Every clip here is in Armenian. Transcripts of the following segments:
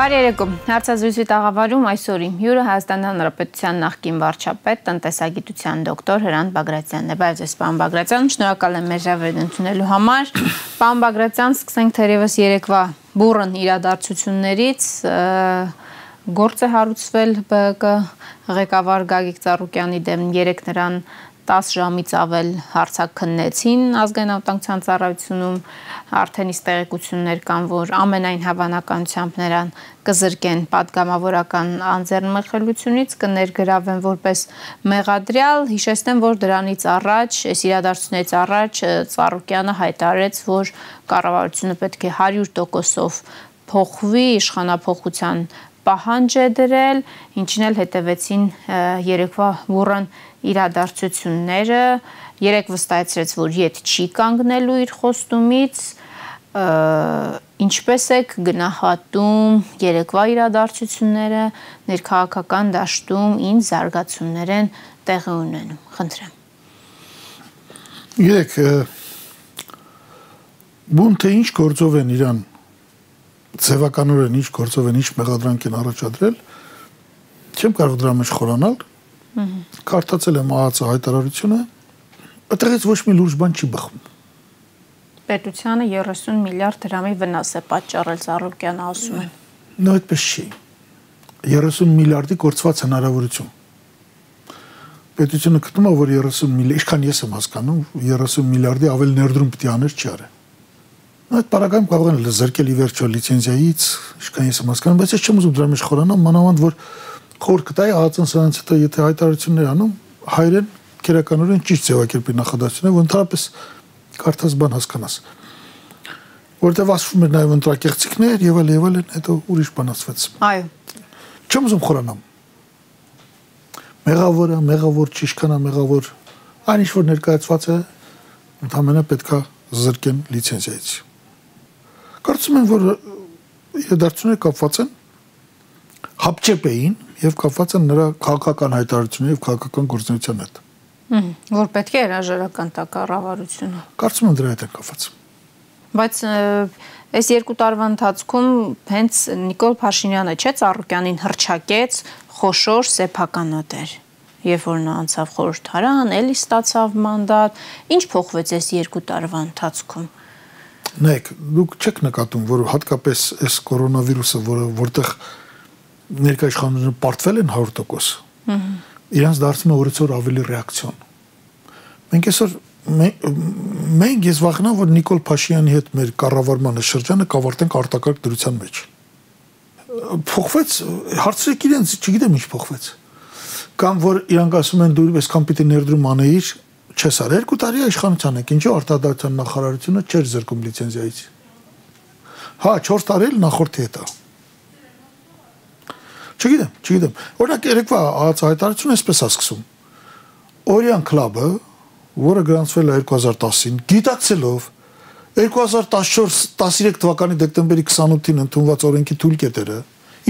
Բարի երեկո։ Հարցազրույցի տաղավարում այսօր իմ հյուրը Հայաստան Հանրապետության նախկին վարչապետ, տնտեսագիտության դոկտոր Հրանտ Բագրատյանն է։ Բայց ես պարոն Բագրատյան, շնորհակալ եմ մեր ժավերն ընդունելու համար։ Պարոն Բագրատյան, սկսենք թերևս երեկվա բուրըն իրադարձություններից գործ է հարուցվել ԲԿ ղեկավար Գագիկ Ծառուկյանի դեմ երեք նրան 10 ժամից ավել հարցակննեցին ազգային անվտանգության ծառայությունում արդեն իսկ տեղեկություններ կան, որ ամենայն հավանականությամբ նրան կզրկեն падգամավորական անձեռնմխելությունից, կներգրավեն որպես մեղադրյալ։ Հիշեցնեմ, որ դրանից առաջ, այս իրադարձությունից առաջ Ծառուկյանը հայտարարեց, որ կառավարությունը պետք է 100%-ով փոխվի իշխանապողության պահանջ է դրել, ինչին էլ հետևեցին երեկվա բուրըն իրադարձությունները, երեք վստահեցրեց, որ իդ չի կանգնելու իր խոստումից, ինչպես եք գնահատում երեկվա իրադարձությունները ներքաղաքական դաշտում ինչ զարգացումներ են տեղի ունենում խնդրեմ Երեք բուն թե ինչ գործով են իրան ձևականորեն ինչ գործով են ինչ մեղադրանք են առաջադրել չեմ կարող դրա մեջ խորանալ կարդացել եմ ԱԱՑ հայտարարությունը այդտեղից ոչ մի լուրջ բան չի բխում պետությանը 30 միլիարդ դրամի վնաս է պատճառել Զարուկյանը ասում են։ Նո այդպես չի։ 30 միլիարդի կորցված հնարավորություն։ Պետությունը գտնում է, որ 30 միլիարդ, ինչքան ես եմ հասկանում, 30 միլիարդի ավել ներդրում պետք է աներ չի արել։ Այդ տարակայում կարող են զրկել ի վերջո լիցենզիայից, իշքան ես եմ հասկանում, բայց ես չեմ ուզում դրա մեջ խորանալ, մանավանդ որ խոր կտայի ԱԱԾ-ն սրանց հետո եթե հայտարարություններ անում, հայրեն քերականորեն ճիշտ ձևակերպի նախադասությունը, որ ընդհանրապես կարդաս բան հասկանաս։ Որտեվ ասվում էր նաև ընտրակեղծիքներ եւ այլ եւ այլն, հետո ուրիշ բան ասվեց։ Այո։ Չեմ ուզում խորանամ։ Մեղավորը, մեղավոր ճիշտքան է մեղավոր։ Այն ինչ որ ներկայացված է, ընդհանրապես պետքա զրկեն լիցենզիայից կարծում եմ որ իրադարձությունները կապված են հապճեպ էին եւ կապված են նրա քաղաքական հայտարարությունների եւ քաղաքական գործունեության հետ որ պետք է հրաժարական տա կառավարությունը։ Կարծում եմ դրա հետ է կապված։ Բայց այս երկու տարվա ընթացքում հենց Նիկոլ Փաշինյանը չէ Ծառուկյանին հրճակեց խոշոր սեփականատեր երբ որ նա անցավ խորհրդարան, էլի ստացավ մանդատ, ինչ փոխվեց այս երկու տարվա ընթացքում։ Նայեք, դուք չեք նկատում, որ հատկապես այս կորոնավիրուսը, որը որտեղ ներկայացնողները պարտվել են 100%, իրանց դարձնում է օրեցօր ավելի ռեակցիոն։ Մենք այսօր մենք ես վախենամ, որ Նիկոլ Փաշինյանի հետ մեր կառավարմանը շրջանը կավարտենք արտակարգ դրության մեջ։ Փոխվեց, հարցրեք իրենց, չգիտեմ ինչ փոխվեց։ Կամ որ իրանք ասում են դու այսքան պիտի ներդրում անեիր, չես արել, երկու տարի իշխանության եք, ինչու արտադրության նախարարությունը չէր զրկում լիցենզիայից։ Հա, 4 տարի էլ նախորդի հետ է Չգիտեմ, չգիտեմ։ Օրինակ երեկվա հայտարարությունը այսպես է սկսում։ Օրիան կլաբը, որը գրանցվել է 2010-ին, գիտակցելով 2014-13 թվականի դեկտեմբերի 28-ին ընդունված օրենքի թույլկետերը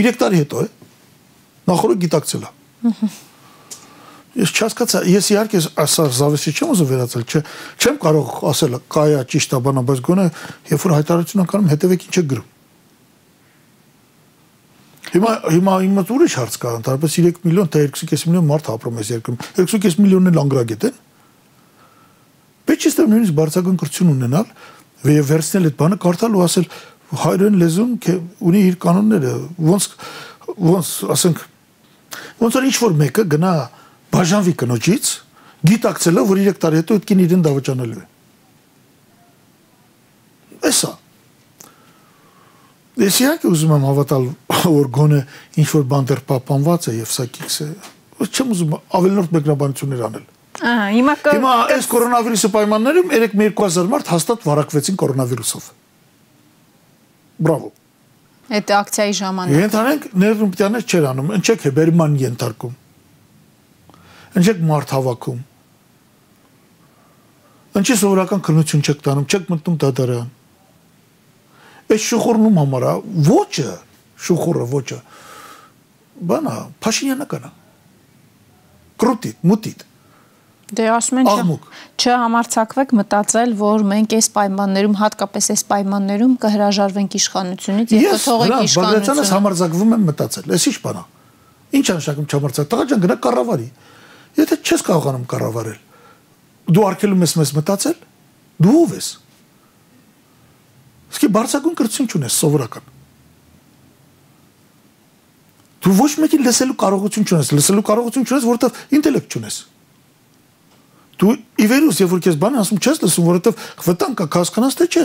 3 տարի հետո է նախորդ գիտակցել է։ Ես չհասկացա, ես իհարկե ասա զավեսի չեմ ուզում վերածել, չէ, չեմ կարող ասել կայա ճիշտ է բանա, բայց գոնե երբ որ հայտարարություն անում հետևեք ինչ է գրում։ Հիմա հիմա իմը ուրիշ հարց կա, ընդհանրապես 3 միլիոն թե 2.5 միլիոն մարդ ապրում է երկրում։ 2.5 միլիոնն էլ անգրագետ են։ Պետք է ստեղ նույնիսկ բարձրագույն ունենալ եւ վերցնել այդ բանը կարդալ ու ասել հայրեն լեզուն ունի իր կանոնները, ոնց ոնց ասենք ոնց որ ինչ որ մեկը գնա բաժանվի կնոջից, գիտակցելով որ 3 տարի հետո այդ կին իրեն դավաճանելու է։ Էսա Ես իհարկե ուզում եմ հավատալ, որ գոնե ինչ որ բան դեռ պահպանված է եւ սա կիքս է։ Չեմ ուզում ավելորդ մեկնաբանություններ անել։ Ահա, հիմա կա Հիմա այս կորոնավիրուսի պայմաններում 3-2000 մարդ հաստատ վարակվեցին կորոնավիրուսով։ Բրավո։ Այդ ակցիայի ժամանակ։ Ենթանենք ներդրումտյաներ չեր անում, ընչեք է բերման ենթարկում։ Ընչեք մարդ հավաքում։ Ընչի սովորական քննություն չեք տանում, չեք մտնում դատարան Այս շուխուրնում համար է ոչը, շուխուրը ոչը։ Բանա, Փաշինյանը կանա։ Կրուտիտ, մուտիտ։ Դե ասում են չհամարցակվեք մտածել, որ մենք այս պայմաններում, հատկապես այս պայմաններում կհրաժարվենք իշխանությունից եւ կթողենք իշխանությունը։ Ես Բագրատյանս համարձակվում եմ մտածել։ Էս ի՞նչ բան է։ Ինչ անշակում չհամարձակ։ Տղա ջան, գնա կառավարի։ Եթե չես կարողանում կառավարել, դու արկելում ես մեզ մտածել, դու ով ես։ Իսկ բարձակուն կրթություն չունես սովորական։ Դու ոչ մեկի լսելու կարողություն չունես, լսելու կարողություն չունես, որովհետև ինտելեկտ չունես։ Դու ի վերուս, երբ որ քեզ բան ասում չես լսում, որովհետև վտանգ կա, հասկանաս թե չէ։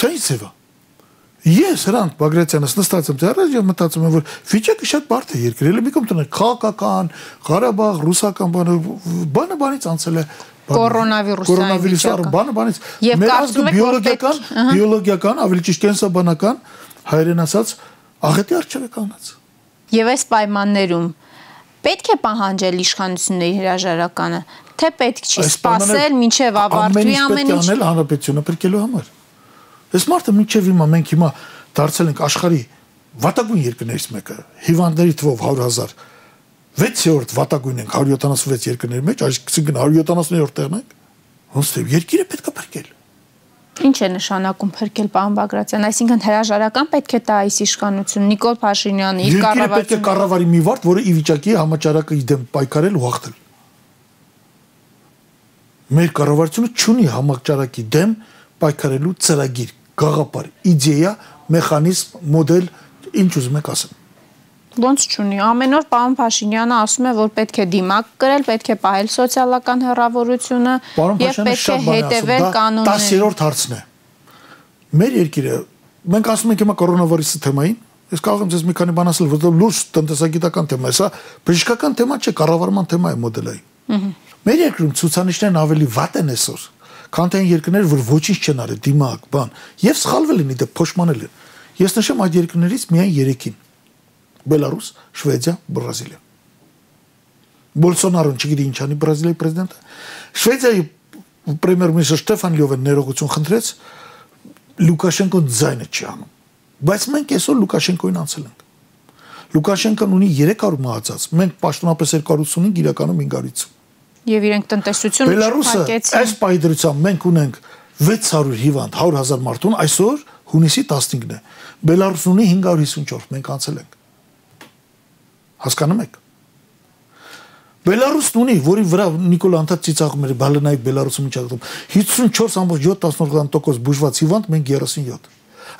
Սա ինչ է։ Ես հրանտ Բագրատյանս նստած եմ դեռ եւ մտածում եմ որ վիճակը շատ բարդ է երկրի լի մի կողմ տնեն քաղաքական Ղարաբաղ ռուսական բանը բանը բանից անցել է կորոնավիրուսը բանը բանից մեր ազգը բիոլոգիական բիոլոգիական ավելի ճիշտ կենսաբանական հայերեն ասած աղետի արժե կանած եւ այս պայմաններում պետք է պահանջել իշխանությունների հրաժարականը, թե պետք չի սпасել մինչև ավարտվի ամեն ինչ։ Ամեն ինչ պետք է անել հանրապետությունը բրկելու համար։ Այս մարդը մինչև հիմա մենք հիմա դարձել ենք աշխարհի վատագույն երկրներից մեկը, հիվանդների թվով 100.000 6-րդ վատագույն ենք 176 երկրների մեջ, այսինքն 170-րդ տեղն ենք։ Ոնց թե երկիրը պետք է փրկել։ Ինչ է նշանակում փրկել պարոն Բագրատյան, այսինքն հրաժարական պետք է տա այս իշխանություն Նիկոլ Փաշինյանը իր կառավարությունը։ Պետք է կառավարի մի վարդ, որը ի վիճակի է համաճարակը իդեմ պայքարել ու հաղթել։ Մեր կառավարությունը չունի համաճարակի դեմ պայքարելու ծրագիր գաղափար, իդեա, մեխանիզմ, մոդել, ինչ ուզում եք ասեմ։ Ոնց չունի։ Ամեն օր պարոն Փաշինյանը ասում է, որ պետք է դիմակ կրել, պետք է պահել սոցիալական հեռավորությունը եւ պետք է հետեւել կանոններին։ 10-րդ հարցն է։ Մեր երկիրը մենք ասում ենք հիմա կորոնավիրուսի թեմային, ես կարող եմ ձեզ մի քանի բան ասել, որովհետեւ լուրջ տնտեսագիտական թեմա է, սա բժշկական թեմա չէ, կառավարման թեմա է մոդելային։ Մեր երկրում ցուցանիշներն ավելի վատ են այսօր քան թե այն երկրներ, որ ոչինչ չեն արել, դիմակ, բան, եւ սխալվել են իդե փոշմանել են։ Ես նշեմ այդ երկրներից միայն 3-ին. Բելարուս, Շվեդիա, Բրազիլիա։ Բոլսոնարոն չգիտի ինչ անի Բրազիլիայի պրեզիդենտը։ Շվեդիայի պրեմիեր-մինիստր Շտեֆան Լյովեն ներողություն խնդրեց Լուկաշենկոն ձայնը չի անում։ Բայց մենք այսօր Լուկաշենկոին անցել ենք։ Լուկաշենկոն ունի 300 մահացած, մենք պաշտոնապես 285 իրականում 500 Եվ իրենք տնտեսություն չփակեցին։ Այս պայդրությամբ մենք ունենք 600 հիվանդ 100.000 մարդուն, այսօր հունիսի 15-ն է։ Բելարուսն ունի 554, մենք անցել ենք։ Հասկանում եք։ Բելարուսն ունի, որի վրա Նիկոլա Անտած ծիծաղում էր բալենայիկ Բելարուսը միջակայքում 54.7% բուժված հիվանդ, մենք 37։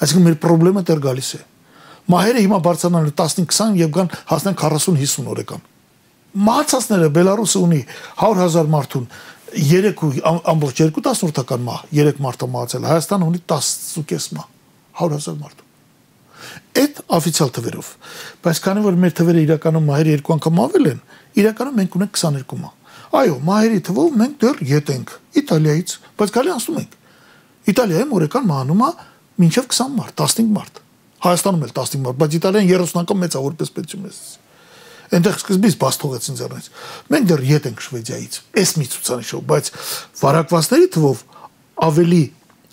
Այսինքն մեր խնդրեմը դեռ գալիս է։ Մահերը հիմա բարձրանալու 15-20 եւ կան հասնեն 40-50 օրեկան մահացածները Բելարուսը ունի 100.000 մարդուն 3 ամբողջ 2 տասնորդական մահ 3 մարդը մահացել Հայաստանը ունի 10.5 մահ 100.000 մարդու այդ օֆիցիալ թվերով բայց քանի որ մեր թվերը իրականում մահերը երկու անգամ ավել են իրականում մենք ունենք 22 մահ այո մահերի թվով մենք դեռ յետ ենք Իտալիայից բայց գալի ասում ենք Իտալիայում օրական մահանում է մինչև 20 մարդ 15 մարդ Հայաստանում էլ 15 մարդ բայց Իտալիան 30 անգամ մեծ է որպես պետություն է Այնտեղ սկզբից բաց թողեցին ձեռնից։ Մենք դեռ ետ ենք Շվեդիայից։ Էս մի ցուցանիշով, բայց վարակվածների թվով ավելի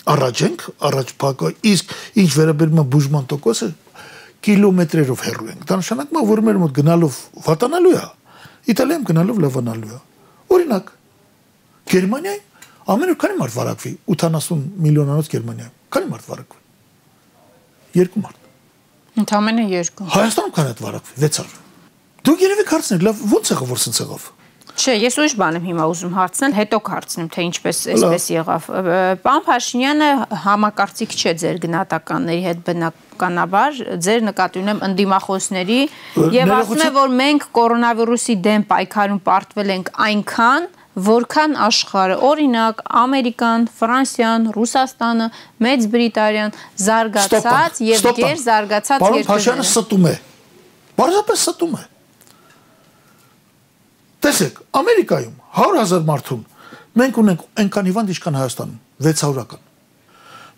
առաջ ենք, առաջ փակը, իսկ ինչ վերաբերում է բուժման տոկոսը կիլոմետրերով հեռու ենք։ Դա նշանակում է, որ մեր մոտ գնալով վատանալու է, Իտալիայում գնալով լավանալու է։ Օրինակ, Գերմանիայում ամեն օր քանի մարդ վարակվի 80 միլիոնանոց Գերմանիայում։ Քանի մարդ վարակվի։ Երկու մարդ։ Ընդամենը երկու։ Հայաստանում քանի մարդ վարակվի 600։ Դուք երևի հարցնեք, լավ, ո՞նց եղավ որ սենց եղավ։ Չէ, ես ուրիշ բան եմ հիմա ուզում հարցնել, հետո կհարցնեմ, թե ինչպես էսպես եղավ։ Պարոն Փաշինյանը համակարծիք չէ ձեր գնահատականների հետ բնականաբար, ձեր նկատի ունեմ ընդդիմախոսների եւ ասում է, որ մենք կորոնավիրուսի դեմ պայքարում պարտվել ենք այնքան, որքան աշխարհը, օրինակ Ամերիկան, Ֆրանսիան, Ռուսաստանը, Մեծ Բրիտանիան զարգացած եւ գեր զարգացած երկրներ։ Պարոն Փաշյանը ստում է։ Բարձրապես ստում է։ Տեսեք, Ամերիկայում 100.000 մարդուն մենք ունենք այնքան հիվանդ ինչքան Հայաստանում 600-ական։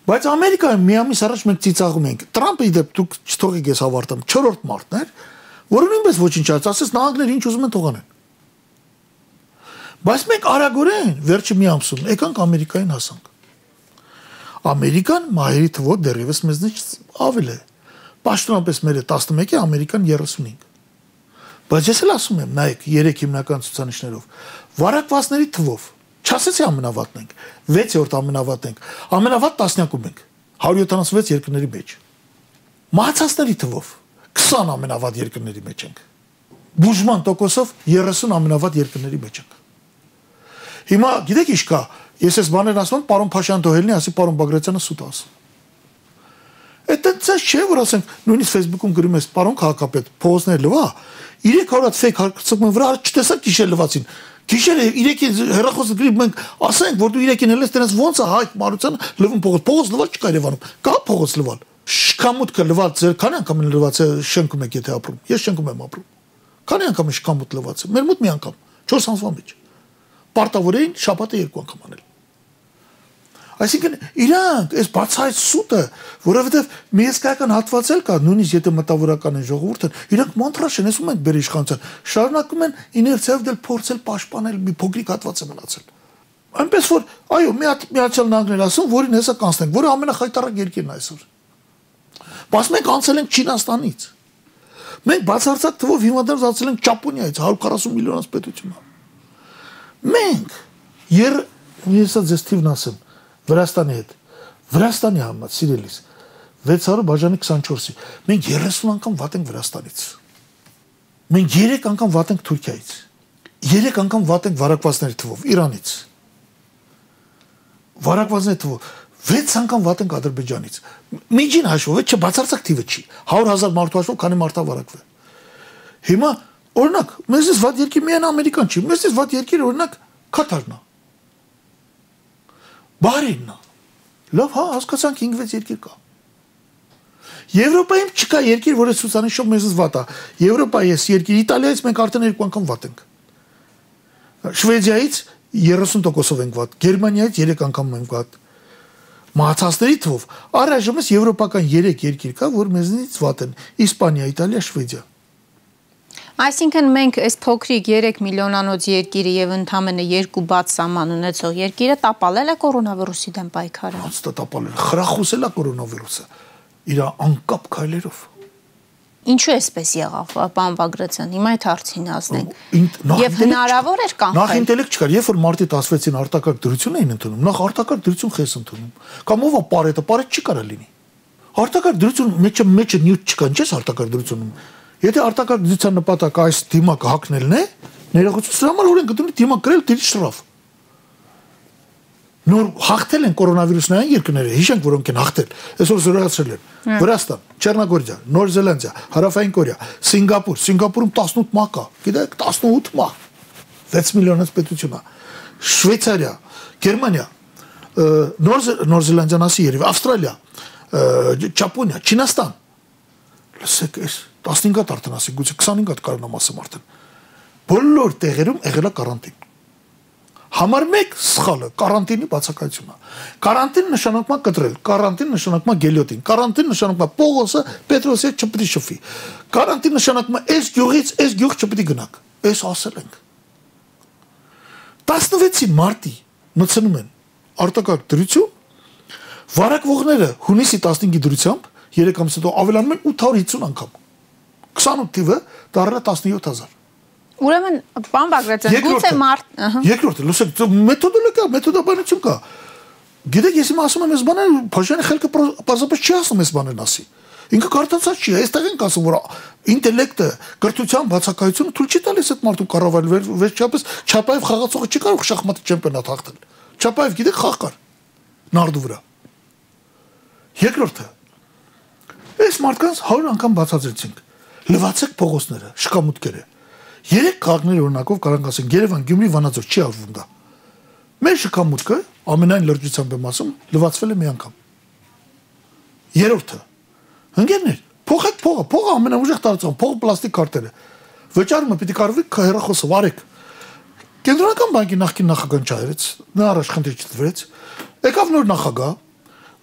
Բայց Ամերիկայում մի ամիս առաջ մենք ծիծաղում ենք։ Տրամպը իդեպ դուք չթողեք ես ավարտեմ 4-րդ մարտն էր, որը նույնպես ոչինչ չած, ասես նահանգները ինչ ուզում են թողանեն։ Բայց մենք արագորեն վերջի մի ամսում եկանք Ամերիկային հասանք։ Ամերիկան մահերի թվով դեռևս մեզնից ավել է։ Պաշտոնապես մերը 11 է, Ամերիկան 35 Բայց ես էլ ասում եմ, նայեք, երեք հիմնական ցուցանիշներով. Վարակվածների թվով չասեցի ամենավատն ենք, 6-րդ ամենավատն ենք, ամենավատ տասնյակում ենք 176 երկրների մեջ։ Մահացածների թվով 20 ամենավատ երկրների մեջ ենք։ Բուժման տոկոսով 30 ամենավատ երկրների մեջ ենք։ Հիմա գիտեք ինչ կա, ես այս բաներն ասում պարոն Փաշյան Դոհելնի, ասի պարոն Բագրատյանը սուտ ասում։ Այդ ցած չէ, որ ասենք, նույնիսկ Facebook-ում գրում ես, պարոն քաղաքապետ, փողոցներ լվա, 300 ֆեյք հարցում վրա չտեսակ գիշեր լվացին։ Գիշերը 3-ին հերախոսը գրի մենք ասենք, որ դու 3-ին հելես դրանց ո՞նց է հայ մարությանը լվում փողոց։ Փողոց լվալ չկա Երևանում։ Կա փողոց լվալ։ Շքամուտքը լվալ ձեր քանի անգամ են լվացել շենքում եք եթե ապրում։ Ես շենքում եմ ապրում։ Քանի անգամ է շքամուտ լվացել։ Մեր մոտ մի անգամ 4 ամսվա մեջ պարտավոր էին շաբաթը երկու անգամ անել։ Այսինքն իրանք այս բացայց սուտը, որովհետև մի հսկայական հատված էլ կա, նույնիսկ եթե մտավորական են ժողովուրդը, իրանք մանտրաշ են, ասում են բեր իշխանության, շարունակում են իներցիայով դել փորձել պաշտպանել մի փոքրիկ հատված է մնացել։ Այնպես որ, այո, մի հատ միացյալ նահանգներ ասում, որին հեսա կանցնենք, որը ամենախայտարակ երկիրն այսօր։ Բայց մենք անցել ենք Չինաստանից։ Մենք բացարձակ թվով հիմնադրած անցել ենք Ճապոնիայից 140 միլիոնից պետությունից Մենք եր ես ձեզ թիվն ասեմ Վրաստանի հետ Վրաստանի համած սիրելիս 600 բաժանի 24-ի մենք 30 անգամ վատ ենք Վրաստանից մենք 3 անգամ վատ ենք Թուրքիայից 3 անգամ վատ ենք վարակվածների թվով Իրանից վարակվածների թվով 6 անգամ վատ ենք Ադրբեջանից միջին հաշվով չէ բացարձակ թիվը չի 100.000 մարդու հաշվով քանի մարդա վարակվել հիմա Օրինակ, մեզից վատ երկիր միայն Ամերիկան չի, մեզից վատ երկիր օրինակ Կատարն է։ Բարինն է։ Լավ, հա, հասկացանք 5-6 երկիր կա։ Եվրոպայում չկա երկիր, որը ցուցանիշով մեզից վատ է։ Եվրոպայի էս երկիր Իտալիայից մենք արդեն երկու անգամ վատ ենք։ Շվեդիայից 30%-ով ենք վատ, Գերմանիայից 3 անգամ ենք վատ։ Մահացածների թվով առայժմ էս եվրոպական 3 երկիր կա, որ մեզնից վատ են։ Իսպանիա, Իտալիա, Շվեդիա։ Այսինքն մենք այս փոքրիկ 3 միլիոնանոց երկիրը եւ ընդամենը երկու բաց սահման ունեցող երկիրը տապալել է կորոնավիրուսի դեմ պայքարը։ Հաստատ տապալել, խրախուսել է կորոնավիրուսը իր անկապ քայլերով։ Ինչու էսպես եղավ, պարոն Բագրատյան, հիմա այդ հարցին ասնենք։ Եվ հնարավոր էր կանխել։ Նախ ինտելեկտ չկար, երբ որ մարտի 16-ին արտակարգ դրություն էին ընդունում, նախ արտակարգ դրություն խես ընդունում։ Կամ ով է պարետը, պարետ չի կարա լինի։ Արտակարգ դրություն մեջը մեջը նյութ չկա, ինչ է արտակարգ դրությունում Եթե արտակարգ դրության նպատակը այս դիմակը հակնելն է, ներողություն, սրա համար որ են գտնում դիմակ գրել դիրի շրաֆ։ Նոր հաղթել են կորոնավիրուսնային երկրները, հիշենք որոնք են հաղթել, այսօր զորացրել են։ Վրաստան, Չեռնագորիա, Նոր Զելանդիա, Հարավային Կորեա, Սինգապուր, Սինգապուրում 18 մահ կա։ Գիտեք, 18 մահ։ 6 միլիոնից պետություն է։ Շվեյցարիա, Գերմանիա, Նոր Նոր Զելանդիան ասի երևի, Ավստրալիա, Ճապոնիա, Չինաստան։ Լսեք, այս 15 հատ արդեն ասի, գուցե 25 հատ կարողանամ ասեմ արդեն։ Բոլոր տեղերում եղել է կարանտին։ Համար 1 սխալը կարանտինի բացակայությունն է։ Կարանտին նշանակում է կտրել, կարանտին նշանակում է գելյոտին, կարանտին նշանակում է Պողոսը Պետրոսի չպետք է շփվի։ Կարանտին նշանակում է այս գյուղից այս գյուղ չպետք է գնաք։ Այս ասել ենք։ 16-ին մարտի մցնում են արտակարգ դրություն վարակվողները հունիսի 15-ի դրությամբ 3 ամս հետո ավելանում են 850 անգամ 28 թիվը դառնա 17000 Ուրեմն բան Բագրատյան գուցե մարդ, ըհը։ Երկրորդը, լսեք, մեթոդոլոգիա, մեթոդաբանություն կա։ Գիտեք, ես իմ ասում եմ այս բանը, Փաշյանը խելքը պարզապես չի ասում այս բաներն ասի։ Ինքը կարդացած չի, այստեղ ենք ասում, որ ինտելեկտը, կրթության բացակայությունը թույլ չի տալիս այդ մարդուն կառավարել, վերջապես Չապաև խաղացողը չի կարող շախմատի չեմպիոնատ հաղթել։ Չապաև գիտեք խաղ կար նարդու վրա։ Երկրորդը, այս մարդկանց 100 անգամ բացատրեցինք. Լվացեք փողոցները, շքամուտքերը։ Երեք քաղաքներ օրինակով կարող ասենք Երևան, Գյումրի, Վանաձոր չի արվում դա։ Մեր շքամուտքը ամենայն լրջությամբ եմ ասում, լվացվել է մի անգամ։ Երրորդը։ Ընկերներ, փոխեք փողը, փողը ամենաուժեղ տարածում, փողը պլաստիկ կարտերը։ Վճարումը պիտի կարվի հերախոսը վարեք։ Կենտրոնական բանկի նախկին նախագահն չայրեց, նա առաջ խնդիր չդրվեց։ Եկավ նոր նախագահ,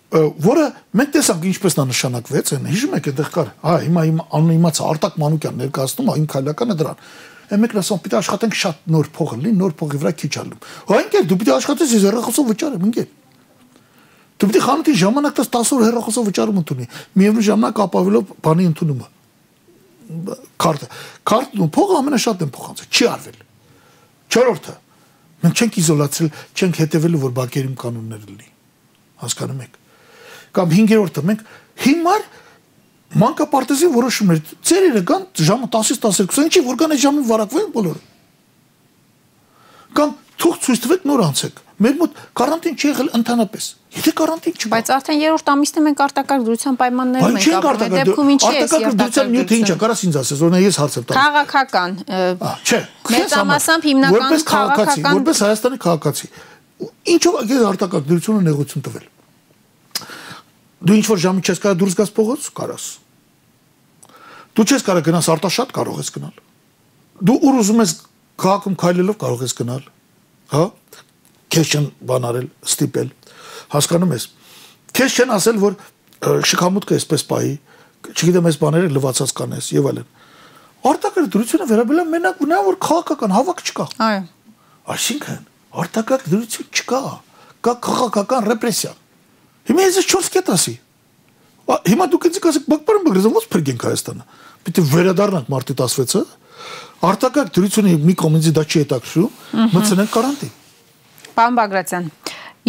որը մենք տեսանք ինչպես նա նշանակվեց, այն հիշում եք այդտեղ կար։ Հա, հիմա իմ անունը իմացա Արտակ Մանուկյան ներկայացնում, իմ քայլականը դրան։ Այն մեկն ասում պիտի աշխատենք շատ նոր փող լինի, նոր փողի վրա քիչ ալում։ Հա ինքեր դու պիտի աշխատես ես հեռախոսով վճարեմ, ինքեր։ Դու պիտի խանութի ժամանակ տես 10 օր հեռախոսով վճարում ընդունի։ Միևնույն ժամանակ ապավելով բանի ընդունումը։ քարտը։ Քարտն ու փողը ամենաշատն են փոխանցել։ Չի արվել։ Չորրորդը. Մենք չենք իզոլացել, չենք հետևել որ բակերիմ կանոններ լինի։ Հասկանում եք։ Կամ 5-րդը մենք հիմար մանկապարտեզի որոշումներ ծերերը կան ժամը 10-ից 12-ին չի որ կան այդ ժամին վարակվեն բոլորը։ Կամ թող ցույց տվեք նոր անցեք։ Մեր մոտ կարանտին չի եղել ընդհանրապես։ Եթե կարանտին չկա։ Բայց արդեն երրորդ ամիսն է մենք արտակարգ դրության պայմաններում ենք ապրում։ Դեպքում ինչի է արտակարգ դրության նյութը ինչ է, կարաս ինձ ասես, օրինակ ես հարց եմ տալիս։ Քաղաքական։ Չէ։ Մեծամասամբ հիմնական քաղաքացի, որպես Հայաստանի քաղաքացի, ինչով ես արտակարգ դրությունը նեղություն տվել։ Դու ինչ որ ժամի չես կարող դուրս գաս փողոց, կարաս։ Դու չես կարող գնաս արտաշատ, կարող ես գնալ։ Դու ուր ուզում ես քաղաքում քայլելով կարող ես գնալ, հա? Քեզ չեն բան արել, ստիպել։ Հասկանում ես։ Քեզ չեն ասել, որ շքամուտքը էսպես պայի, չգիտեմ, այս բաները լվացած կանես եւ այլն։ Արտակարգ դրությունը վերաբերում է մենակ նա որ քաղաքական հավաք չկա։ Այո։ Այսինքն արտակարգ դրություն չկա, կա քաղաքական ռեպրեսիա։ Հիմա ես 4 կետ ասի։ Հիմա դուք ինձ կասեք, բակբարում բգրեզը ո՞նց փրկենք Հայաստանը։ Պիտի վերադառնանք մարտի 16-ը, արտակարգ դրությունը մի կողմից դա չի հետաքրում, մտցնենք կարանտին։ Պարոն Բագրատյան,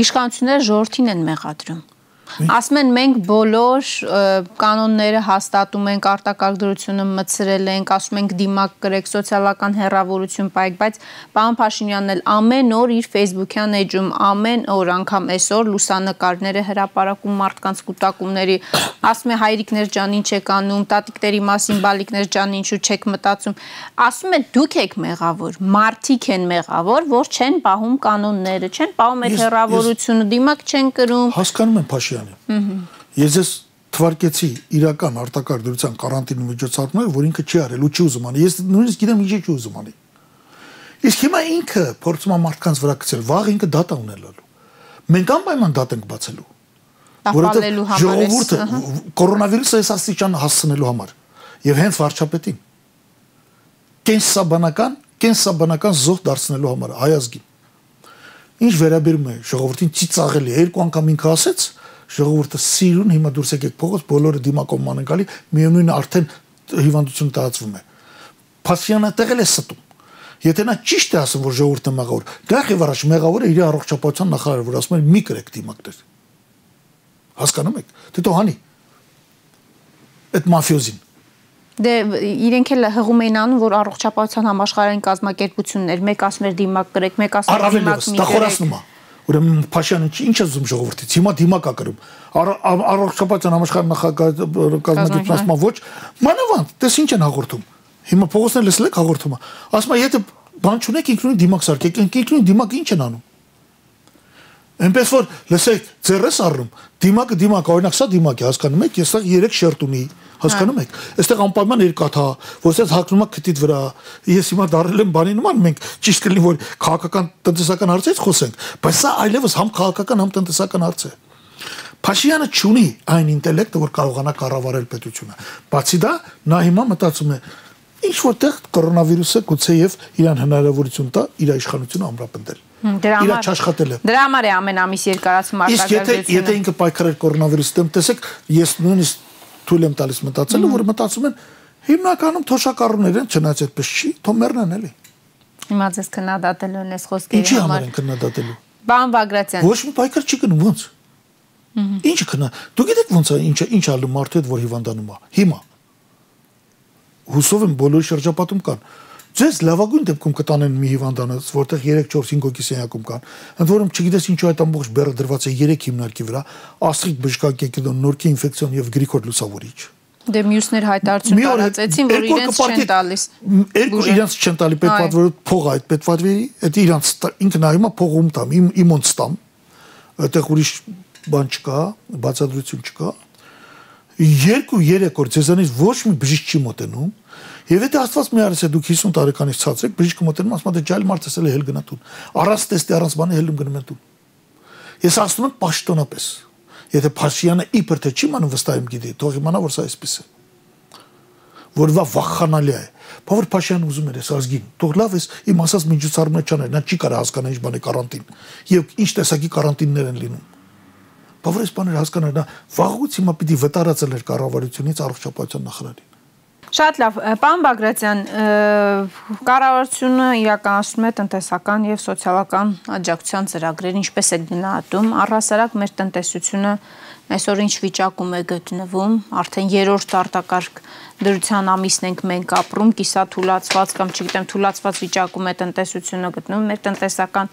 իշխանությունները ժողովրդին են մեղադրում։ Ասում են մենք բոլոր կանոնները հաստատում ենք, արտակարգ դրությունը մցրել ենք, ասում ենք դիմակ կրեք, սոցիալական հերավորություն պայեք, բայց պարոն Փաշինյանն էլ ամեն օր իր Facebook-յան էջում ամեն օր անգամ այսօր լուսանկարները հրապարակում մարդկանց կൂട്ടակումների, ասում է հայրիկներ ջան ինչ եք անում, տատիկների մասին բալիկներ ջան ինչու չեք մտածում։ Ասում է դուք եք մեղավոր, մարդիկ են մեղավոր, որ չեն պահում կանոնները, չեն պահում այդ հերավորությունը, դիմակ չեն կրում։ Հասկանում եմ Փաշինյանը Սարգսյանը։ Ես ես թվարկեցի իրական արտակարգ դրության կարանտինի միջոցառումները, որ ինքը չի արել ու չի ուզում անի։ Ես նույնիսկ գիտեմ ինչ չի ուզում անի։ Իսկ հիմա ինքը փորձում է մարդկանց վրա գցել, վաղ ինքը դատա ունենալու։ Մենք անպայման դատ ենք բացելու։ Որովհետև ժողովուրդը կորոնավիրուսը այս աստիճան հասցնելու համար եւ հենց վարչապետին կենսաբանական կենսաբանական զոհ դարձնելու համար հայազգին ինչ վերաբերում է ժողովրդին ծիծաղելի երկու անգամ ինքը ասեց ժողովուրդը սիրուն հիմա դուրս եկեք փողոց բոլորը դիմակոման են գալի միևնույնն արդեն հիվանդությունը տարածվում է Փասյանը տեղել է ստում Եթե նա ճիշտ է ասում, որ ժողովուրդը մեղավոր, դեռ առաջ մեղավորը իր առողջապահության նախարարը, որ ասում է մի կրեք դիմակներ։ Հասկանում եք։ Դե թող հանի։ Այդ մաֆիոզին։ Դե իրենք էլ հղում էին անում, որ առողջապահության համաշխարհային կազմակերպություններ, մեկ ասում էր դիմակ կրեք, մեկ ասում էր դիմակ մի կրեք։ Ուրեմն Փաշյանը ինչ է զում ժողովրդից։ Հիմա դիմակ է կրում։ Առողջապահության համաշխարհային նախագահ ասում ոչ, մանավանդ, դες ինչ են հաղորդում։ Հիմա փողոցներ լսել եք հաղորդումը։ Ասում է, եթե բան չունեք, ինքնուրույն դիմակ սարքեք, ինքնուրույն դիմակ ինչ են անում։ Այնպես որ լսեք, ձեռս առնում, դիմակը դիմակ, օրինակ սա դիմակ է, հասկանում եք, ես սա 3 շերտ ունի, հասկանում եք։ Այստեղ անպայման երկաթա, որ ասած հակնում է քթիդ վրա։ Ես հիմա դարել եմ բանի նման, մենք ճիշտ կլինի որ քաղաքական տնտեսական հարցից խոսենք, բայց սա այլևս համ քաղաքական, համ տնտեսական հարց է։ Փաշյանը ճունի այն ինտելեկտը, որ կարողանա կառավարել պետությունը։ Բացի դա, նա հիմա մտածում է ինչ որտեղ կորոնավիրուսը գուցեև իրան հնարավորություն տա իր իշխանությունը ամրապնդել։ Դրա համար չաշխատել է։ Դրա համար է ամեն ամիս երկարացում արտադրությունը։ Իսկ եթե եթե ինքը պայքարեր կորոնավիրուսի դեմ, տեսեք, ես նույնիսկ թույլ եմ տալիս մտածելու, որ մտածում են հիմնականում թոշակառուներ են, չնայած այդպես չի, թող մեռնան էլի։ Հիմա ձեզ քննադատելու են այս խոսքերի համար։ Ինչի համար են քննադատելու։ Բան Բագրատյան։ Ոչ մի պայքար չի գնում ոնց։ Ինչը քնա։ Դու գիտեք ոնց է, ինչ ինչ ալու մարդու հետ որ հիվանդանում է։ Հիմա։ Հուսով եմ բոլորի շրջապատում կան ձեզ լավագույն դեպքում կտանեն մի հիվանդանոց, որտեղ 3-4-5 հոգի սենյակում կան։ Ընդ որում չգիտես ինչու այդ ամբողջ բեռը դրված է 3 հիմնարկի վրա, աստրիկ բժշկական կենտրոն, նորքի ինֆեկցիոն եւ գրիգոր լուսավորիչ։ Դե մյուսներ հայտարարություն տարածեցին, որ իրենց չեն տալիս։ Երկու իրենց չեն տալի պետվատվորը փողը այդ պետվատվերի, այդ իրենց ինքը նա հիմա փողում տամ, իմ իմոնց տամ։ Այդտեղ ուրիշ բան չկա, բացատրություն չկա։ 2-3 օր ձեզանից ոչ մի բժիշկ չի մոտենում Եվ եթե Աստված մի արես է դուք 50 տարեկանից ցածրեք, բժիշկը մոտենում ասում է ջայլ մարդ էսել է հել գնա տուն։ Առանց տեստի առանց բանի հելում գնում են տուն։ Ես ասում եմ պաշտոնապես։ Եթե Փաշյանը իբր թե չի մանում վստահ եմ գիտի, թող իմանա որ սա այսպես է։ Որ վա վախանալի է։ Բավար Փաշյանը ուզում էր այս ազգին։ Թող լավ էս իմ ասած միջոցառումներ չաներ, նա չի կարող հասկանալ ինչ բան է կարանտին։ Եվ ինչ տեսակի կարանտիններ են լինում։ Բավար այս բաները հասկանալ նա վաղուց հիմա պիտի վտարածել էր կառավարությունից առողջապահության նախարարին Շատ լավ, պարոն Բագրատյան, կառավարությունը իրականացնում է տնտեսական եւ սոցիալական աջակցության ծրագրեր, ինչպես է գնահատում առհասարակ մեր տնտեսությունը այսօր ինչ վիճակում է գտնվում, արդեն երրորդ արտակարգ դրության ամիսն ենք մենք ապրում, կիսա թուլացված կամ չգիտեմ թուլացված վիճակում է տնտեսությունը գտնվում, մեր տնտեսական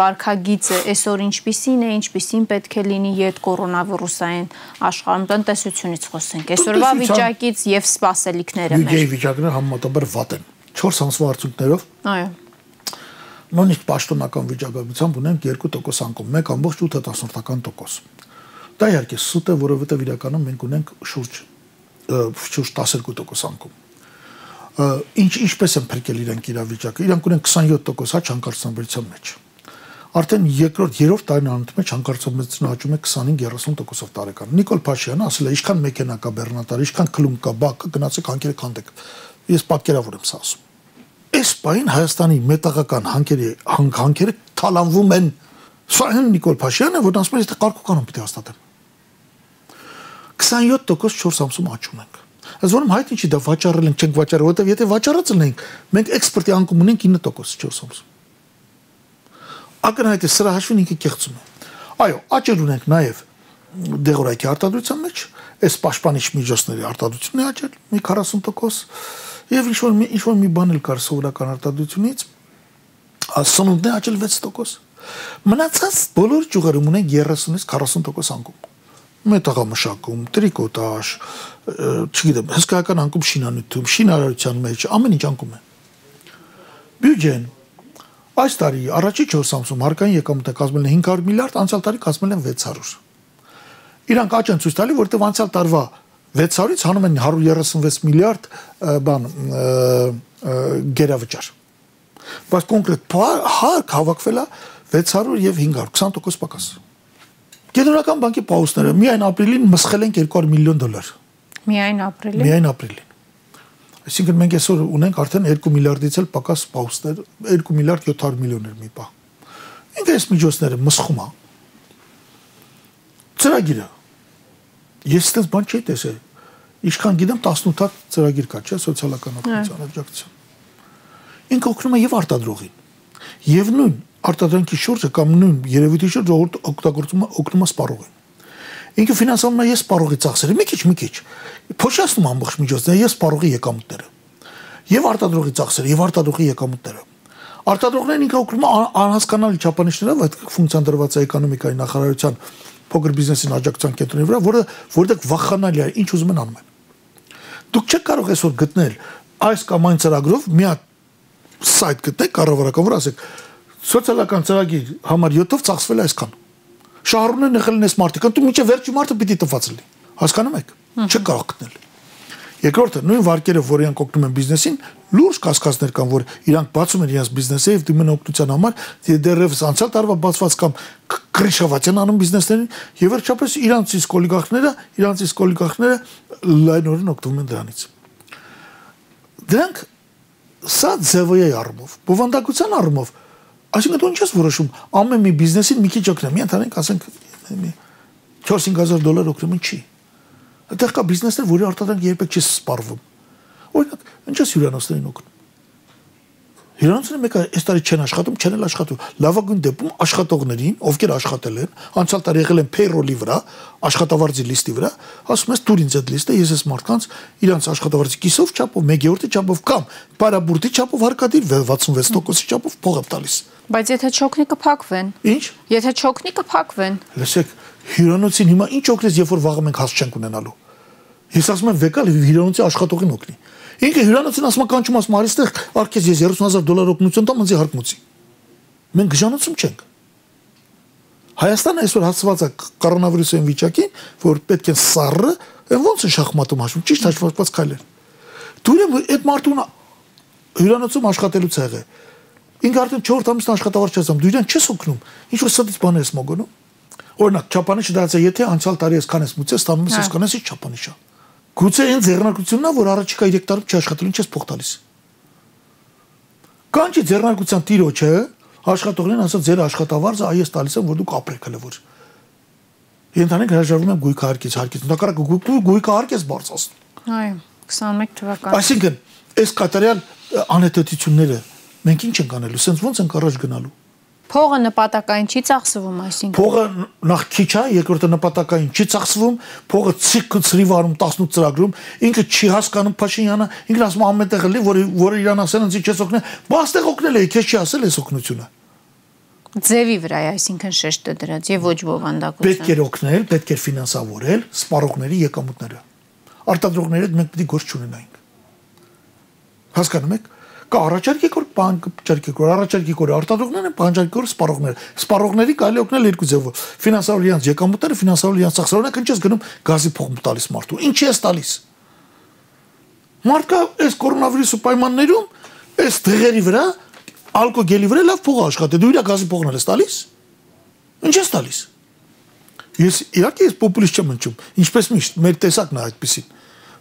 վարկագիծը այսօր ինչպիսին է, ինչպիսին պետք է լինի յետ կորոնավիրուսային աշխարհում տնտեսությունից խոսենք։ Այսօրվա վիճակից եւ սպասելիքները մեր։ Բյուջեի վիճակները համեմատաբար վատ են։ 4 ամսվա արդյունքներով։ Այո նույնիսկ պաշտոնական վիճակագրությամբ ունենք 2% անկում, 1.8%։ Դա իհարկե սուտ է, որովհետև իրականում մենք ունենք շուրջ շուրջ 12% անկում։ Ինչ ինչպես են փրկել իրենք իրավիճակը։ Իրանք ունեն 27% հա չանկարծանաբերության մեջ։ Արդեն երկրորդ, երրորդ տարին անընդհատ մեջ անկարծանաբերությունը աճում է 25-30%-ով տարեկան։ Նիկոլ Փաշյանը ասել է, ինչքան մեքենա կա Բեռնատար, ինչքան քլում կա, բակ, գնացեք հանկերը քանդեք։ Ես պատկերավոր եմ սա ասում։ Այս պայն Հայաստանի մետաղական հանկերի հանքերը թալանվում են։ Սա այն Նիկոլ Փաշյանը, որ ասում է, այստեղ կարգու կանոն պիտի հաստատեմ։ 27% 4 ամսում աճում ենք։ Այս որում հայտնի չի դա վաճառել ենք, չենք վաճառել, որովհետև եթե վաճառած լինենք, մենք էքսպորտի անկում ունենք 9% 4 ամսում։ Ակնհայտ է սրա հաշվին ինքը կեղծում է։ Այո, աճել ունենք նաև դեղորայքի արտադրության մեջ, այս պաշտպանիչ միջոցների արտադրությունն է աճել մի 40% եւ ինչ որ մի ինչ որ մի բան էլ կար սովորական արտադրությունից, սնունդն է աճել 6%։ Մնացած բոլոր ճյուղերում ունենք 30-ից 40% անկում մետաղամշակում, տրիկոտաժ, չգիտեմ, հսկայական անկում շինանյութում, շինարարության մեջ ամեն ինչ անկում է։ Բյուջեն այս տարի առաջի 4 ամսում հարկային եկամուտը կազմել է 500 միլիարդ, անցյալ տարի կազմել են 600։ Իրանք աճ են ցույց տալի, որտեղ անցյալ տարվա 600-ից հանում են 136 միլիարդ բան գերավճար։ Բայց կոնկրետ հարկ հավաքվել է 600 եւ 500 20% պակաս։ Կենտրոնական բանկի պաուստները միայն ապրիլին մսխել են 200 միլիոն դոլար։ Միայն ապրիլին։ Միայն ապրիլին։ Այսինքն մենք այսօր ունենք արդեն 2 միլիարդից էլ պակաս պաուստներ, 2 միլիարդ 700 միլիոներ մի պահ։ Ինքը այս միջոցները մսխում է։ Ծրագիրը։ Ես այդպես բան չի տեսել։ Ինչքան գիտեմ 18 հատ ծրագիր կա, չէ՞, սոցիալական օգնության աջակցություն։ Ինքը օգնում է եւ արտադրողին։ Եվ նույն արտադրանքի շուրջը կամ նույն երևույթի շուրջ ժողովուրդ օգտագործում է օգնում է սպառողին։ Ինքը ֆինանսավորում է ես սպառողի ծախսերը, մի քիչ, մի քիչ։ Փոշիացնում ամբողջ միջոցները ես սպառողի եկամուտները։ Եվ արտադրողի ծախսերը, եւ արտադրողի եկամուտները։ Արտադրողներն ինքը օգնում է անհասկանալի չափանիշներով այդ ֆունկցիան դրված է էկոնոմիկայի նախարարության փոքր բիզնեսին աջակցության կենտրոնի վրա, որը որտեղ վախանալի է, ինչ ուզում են անում են։ Դուք չեք կարող այսօր գտնել այս կամ այն ծրագրով մի հատ սայթ գտնել կառավարական, որ ասեք սոցիալական ծրագիր համար 7-ով ծախսվել է այսքան։ Շահառուներն եղել են այս մարտիկան, դու միջը վերջի մարտը պիտի տված լինի։ Հասկանում եք։ Չեք կարող գտնել։ Երկրորդը նույն վարկերը, որ իրանք օգնում են բիզնեսին, լուրջ կասկածներ կան, որ իրանք բացում են իրենց բիզնեսը եւ դիմեն օգնության համար, դեռևս անցյալ տարվա բացված կամ քրիշավացյան անում բիզնեսներին եւ վերջապես իրանց իսկ օլիգարխները, իրանց իսկ օլիգարխները լայնորեն օգտվում են դրանից։ Դրանք սա ձևի առումով, բովանդակության առումով Այսինքն դու ինչ ես որոշում ամեն մի բիզնեսին մի քիչ օգնեմ, մի ընդհանրենք ասենք 4-5000 դոլար օգնում չի։ Այդտեղ կա բիզնեսներ, որի արտադրանք երբեք չի սպառվում։ Օրինակ, ինչ ես հյուրանոցներին օգնում։ Հյուրանոցները մեկը այս տարի չեն աշխատում, չեն էլ աշխատում։ Լավագույն դեպքում աշխատողներին, ովքեր աշխատել են, անցյալ տարի եղել են payroll-ի վրա, աշխատավարձի լիստի վրա, ասում ես դուր ինձ այդ լիստը, ես ես մարդկանց իրանց աշխատավարձի կիսով չափով, 1/3-ի չափով կամ բարաբուրտի չափով հարկադիր 66%-ի չափով փող եմ տալիս։ Բայց եթե չոքնի կփակվեն։ Ինչ։ Եթե չոքնի կփակվեն։ Լսեք, հյուրանոցին հիմա ինչ օգնես, երբ որ վաղը մենք հաս չենք ունենալու։ Ես ասում եմ վեկալ հյուրանոցի աշխատողին օգնի։ Ինքը հյուրանոցին ասում է կանչում ասում արիստեղ արկես ես 30000 դոլար օգնություն տամ ինձ հարկմուծի։ Մենք գժանոցում չենք։ Հայաստանը այսօր հասցված է կորոնավիրուսային վիճակին, որ պետք է սառը, ոնց է շախմատում հաշվում, ճիշտ հաշվարկված քայլեր։ Դու այդ մարդուն հյուրանոցում աշխատելու ցեղը Ինքը արդեն 4 ամիս աշխատավարձ չես ամ, դու իրեն չես օգնում։ Ինչ որ սրտից բան ես մոգոնում։ Օրինակ, չափանիշը դարձա, եթե անցյալ տարի ես մուծես, ստանում ես ես չափանիշա։ Գուցե այն ձեռնարկությունն է, որ առաջիկա 3 տարում չաշխատելու ինչ ես փող տալիս։ Կանչի ձեռնարկության տիրոջը աշխատողներին ասած ձեր աշխատավարձը այ ես տալիս եմ, որ դուք ապրեք հələ որ։ Ենթանենք հրաժարվում եմ գույքը հարկից, հարկից։ Նկարակ գույքը հարկից բարձրացնում։ Այո։ 21 թվական։ Այսինքն, այս կատարյալ անհետեցությունները մենք ինչ ենք անելու, սենց ո՞նց ենք առաջ գնալու։ Փողը նպատակային չի ծախսվում, այսինքն։ Փողը նախ քիչ է, երկրորդը նպատակային չի ծախսվում, փողը ցիկ ծրի վարում 18 ծրագրում, ինքը չի հասկանում Փաշինյանը, ինքն ասում ամենտեղ լի, որ որ իրան ասեն ինձ չես օգնել, բաստեղ օգնել է, քեզ չի ասել այս օգնությունը։ Ձևի վրա է, այսինքն շեշտը դրած եւ ոչ բովանդակություն։ Պետք է օգնել, պետք է ֆինանսավորել սպառողների եկամուտները։ Արտադրողները մենք պետք է գործ չունենայինք։ Հասկանում եք կա առաջարկի կոր բանկի կոր առաջարկի կոր արտադրողներն են բանկի կոր սպառողներ սպառողների կարելի օգնել երկու ձևով. Ֆինանսավորել իրենց եկամուտները ֆինանսավորել իրենց ծախսերոնը ինչպես գնում գազի փոխում տալիս մարդու ինչի է տալիս մարդկա այս կորոնավիրուսի պայմաններում այս դեղերի վրա ալկոգելի վրա լավ փող աշխատի դու իր գազի փողն ես տալիս ինչ ես տալիս ես իհարկե ես պոպուլիստ չեմ ընչում ինչպես միշտ մեր տեսակն է այդպեսին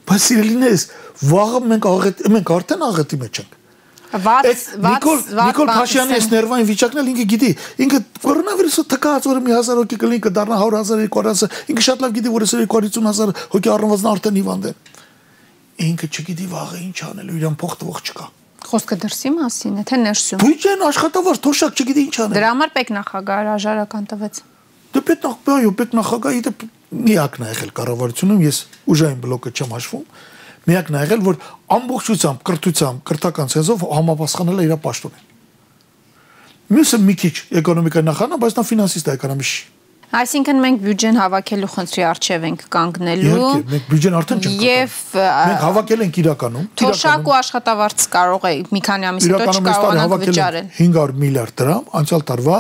բայց սիրելիներս վաղը մենք աղետ մենք արդեն աղետի մեջ ենք Նիկոլ Նիկոլ Փաշյանի այս ներվային վիճակն էլ ինքը գիտի, ինքը կորոնավիրուսը թքած որ մի 1000 հոգի կլինի կդառնա 100.000 200.000, ինքը շատ լավ գիտի որ այս 250.000 հոգի առնվազն արդեն հիվանդ են։ Ինքը չգիտի վաղը ինչ անելու, իրան փող տվող չկա։ Խոսքը դրսի մասին է, թե ներսում։ Բյուջեն աշխատավար թոշակ չգիտի ինչ անել։ Դրա համար պետնախագահ հրաժարական տվեց։ Դե պետնախագահ, պետնախագահ իդե միակն է եղել կառավարությունում, ես ուժային բլոկը չեմ հաշվում միակն ա եղել, որ ամբողջությամբ, կրթությամբ, կրթական ցեզով համապատասխանել է իր պաշտոնին։ Մյուսը մի քիչ էկոնոմիկայի նախանա, բայց նա ֆինանսիստ է, էկոնոմիստ։ Այսինքն մենք բյուջեն հավաքելու խնդրի արժև ենք կանգնելու։ Իհարկե, մենք բյուջեն արդեն չենք Եվ մենք հավաքել ենք իրականում։ Թոշակ ու աշխատավարձ կարող է մի քանի ամիս հետո չկարողանանք վճարել։ 500 միլիարդ դրամ անցյալ տարվա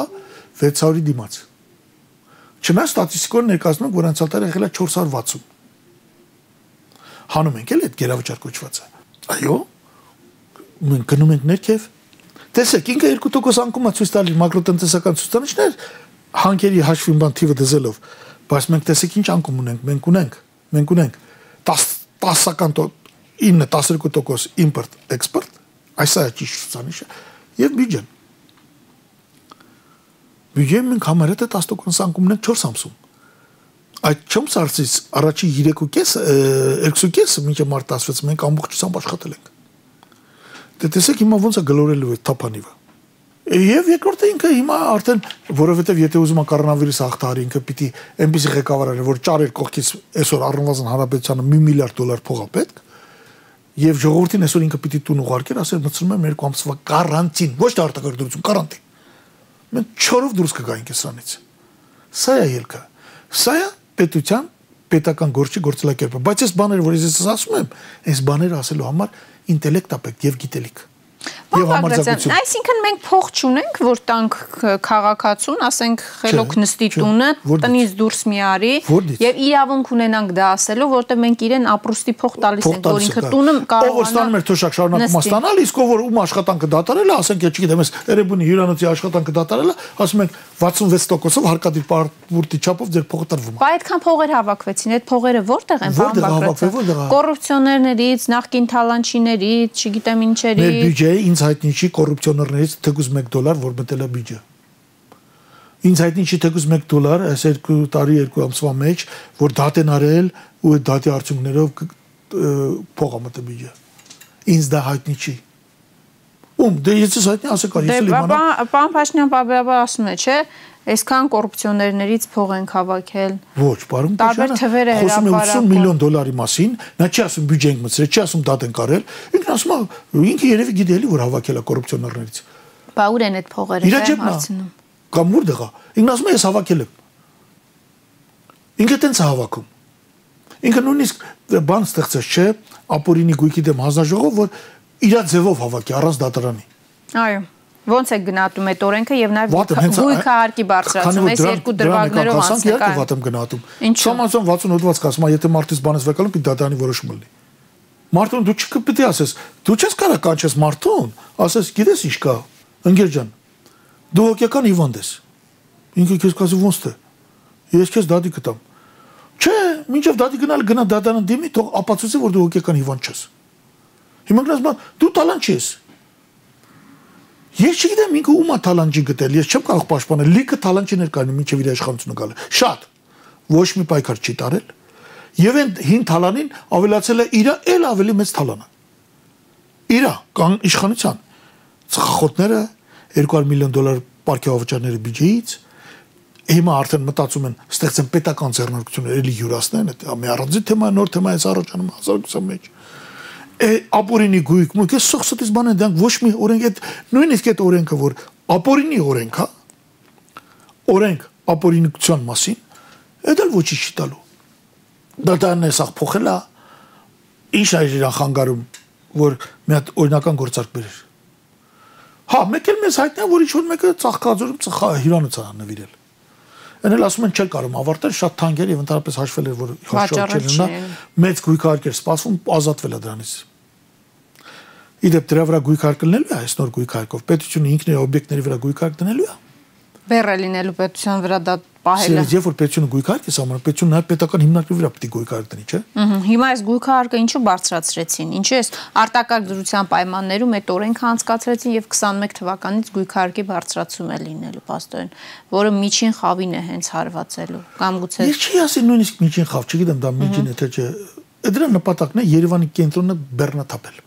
600-ի դիմաց։ Չնայած ստատիստիկորեն ներկայացնում որ անցյալ տարի եղել է 460 հանում ենք էլ այդ գերավճար կոչվածը։ Այո։ Մենք գնում ենք ներքև։ Տեսեք, ինքը 2% անկումա ցույց տալի մակրոտնտեսական ցուցանիշներ հանքերի հաշվին բան թիվը դզելով, բայց մենք տեսեք ինչ անկում ունենք, մենք ունենք, մենք ունենք 10 10-ական 9-12% import export, այսա է ճիշտ ցուցանիշը եւ բյուջեն։ Բյուջեն մենք համարել է 10% անկումն ենք 4 ամսում այդ չոմ սարսից առաջի 3.5 2.5 մինչև մարտ 16 մենք ամբողջությամբ աշխատել ենք։ Դե տեսեք հիմա ոնց է գլորելու այդ թափանիվը։ Եվ երկրորդը ինքը հիմա արդեն որովհետև եթե ուզում է կորոնավիրուսը հաղթահարի ինքը պիտի այնպեսի ղեկավար անել, որ ճարեր կողքից այսօր առնվազն հանրապետությանը 1 միլիարդ դոլար փող է պետք, եւ ժողովրդին այսօր ինքը պիտի տուն ուղարկեր, ասել մտցնում եմ երկու ամսվա կարանտին, ոչ թե արտակարգ կարանտին։ Մենք չորով դուրս կգայինք սրանից։ Սա է ելքը։ Սա է պետության պետական գործի գործելակերպը բայց այս բաները որ ես ասում եմ այս բաները ասելու համար ինտելեկտ պետք եւ գիտելիք եւ համարձակություն։ Այսինքն մենք փող չունենք, որ տանք քաղաքացուն, ասենք խելոք նստի տունը, տնից դուրս մի արի եւ իրավունք ունենանք դա ասելու, որտեղ մենք իրեն ապրուստի փող տալիս ենք, որ ինքը տունը կարողանա։ Ով ստանում էր թոշակ շարունակում ստանալ, իսկ ով որ ում աշխատանքը դատարել է, ասենք, չգիտեմ, ես Էրեբունի հյուրանոցի աշխատանքը դատարել է, ասում ենք 66%-ով հարկադիր պարտի չափով ձեր փողը տրվում է։ Բայց այդքան փողեր հավաքվեցին, այդ փողերը որտեղ են բան Կոռուպցիոներներից, նախկին թալանչիներից, չգիտեմ ինչերի։ Մեր բյուջեի ինձ հայտնի չի կոռուպցիոներներից թեկուզ 1 դոլար, որ մտել է բյուջե։ Ինձ հայտնի չի թեկուզ 1 դոլար, այս երկու տարի երկու ամսվա մեջ, որ դատ են արել ու այդ դատի արդյունքներով փողը մտել բյուջե։ Ինձ դա հայտնի չի։ Ում դե ես հայտնի ասեք, ես դե, իմանամ։ Պարոն Փաշինյան բաբաբա ասում է, չէ՞ այսքան կոռուպցիոներներից փող ենք հավաքել։ Ոչ, պարոն Տարբեր թվեր է հրապարակում։ 80 միլիոն դոլարի մասին, նա չի ասում բյուջե ենք մտցրել, չի ասում դատ ենք արել, ինքն ասում է ինքը երևի գիտելի որ հավաքել է կոռուպցիոներներից։ Բա ուր են այդ փողերը հարցնում։ Կամ ուր դղա։ Ինքն ասում է ես հավաքել եմ։ Ինքը տենց է հավաքում։ Ինքը նույնիսկ բան ստեղծեց, չէ, ապորինի գույքի դեմ հանձնաժողով, որ իր ձևով հավաքի առանց դատարանի։ Այո։ Ոնց է գնահատում այդ օրենքը եւ նաեւ գույքը հարկի բարձրացում այս երկու դրվագներով անցնեկան։ Իհարկե վատ եմ գնահատում։ Շոմանցոն 60 հոդված կասում, եթե մարդից բանից վեկալում պիտի դատարանի որոշում լինի։ Մարդուն դու չպիտի ասես, դու չես կարող կանչես մարդուն, ասես, գիտես ինչ կա, ընկեր ջան։ Դու հոգեկան հիվանդ ես։ Ինքը քեզ կասի ոնց թե։ Ես քեզ դատի կտամ։ Չէ, մինչև դատի գնալ գնա դատարան դիմի, թող ապացուցի, որ դու հոգեկան հիվանդ չես։ Հիմա գնաս, դու տալանտ չես Ես չգիտեմ ինքը ում է թալանջի գտել, ես չեմ կարող պաշտպանել։ Լիքը թալանջիներ կան մինչև իր իշխանությունը գալը։ Շատ։ Ոչ մի պայքար չի տարել։ Եվ այն հին թալանին ավելացել է իր էլ ավելի մեծ թալանը։ Իրա կան իշխանության ծխախոտները 200 միլիոն դոլար պարքեավճարների բյուջեից հիմա արդեն մտածում են ստեղծեն պետական ձեռնարկություններ էլի յուրացնեն դա մի առանձին թեմա նոր թեմա է առաջանում 1021 ապորինի գույք մուք է սոխստից բան են դրանք ոչ մի օրենք այդ նույնիսկ այդ օրենքը որ ապորինի օրենք է օրենք ապորինության մասին էլ ոչինչ չի տալու դա դառն է սա փոխելա ինչ է իրան խանգարում որ մի հատ օրինական գործարք բերեր հա մեկ էլ մեզ հայտնի որ ինչ որ մեկը ծաղկաձորում ծխա հյուրանոց է նվիրել Այն էլ ասում են չէ կարող ավարտել շատ թանկ էր եւ ընդհանրապես հաշվել էր որ հաշվառ չլինա մեծ գույքարկ էր սպասվում ազատվել է դրանից Իդեպ դրա վրա գույքարկ կլնելու է այս նոր գույքարկով պետությունը ինքն իր օբյեկտների վրա գույքարկ դնելու է բեռ է լինելու պետության վրա դա պահելը։ Սիրեց, երբ որ պետությունը գույքարկ է սահմանում, պետությունը նաև պետական հիմնարկի վրա պետք է գույքարկ դնի, չէ՞։ Ահա, հիմա այս գույքարկը ինչու բարձրացրեցին։ Ինչու էս արտակարգ դրության պայմաններում այդ օրենքը անցկացրեցին եւ 21 թվականից գույքարկի բարձրացում է լինելու պաստորեն, որը միջին խավին է հենց հարվածելու։ Կամ գուցե Ես չի ասի նույնիսկ միջին խավ, չգիտեմ դա միջին է թե չէ։ Դրա նպատակն է Երևանի կենտրոնը բեռնաթափել։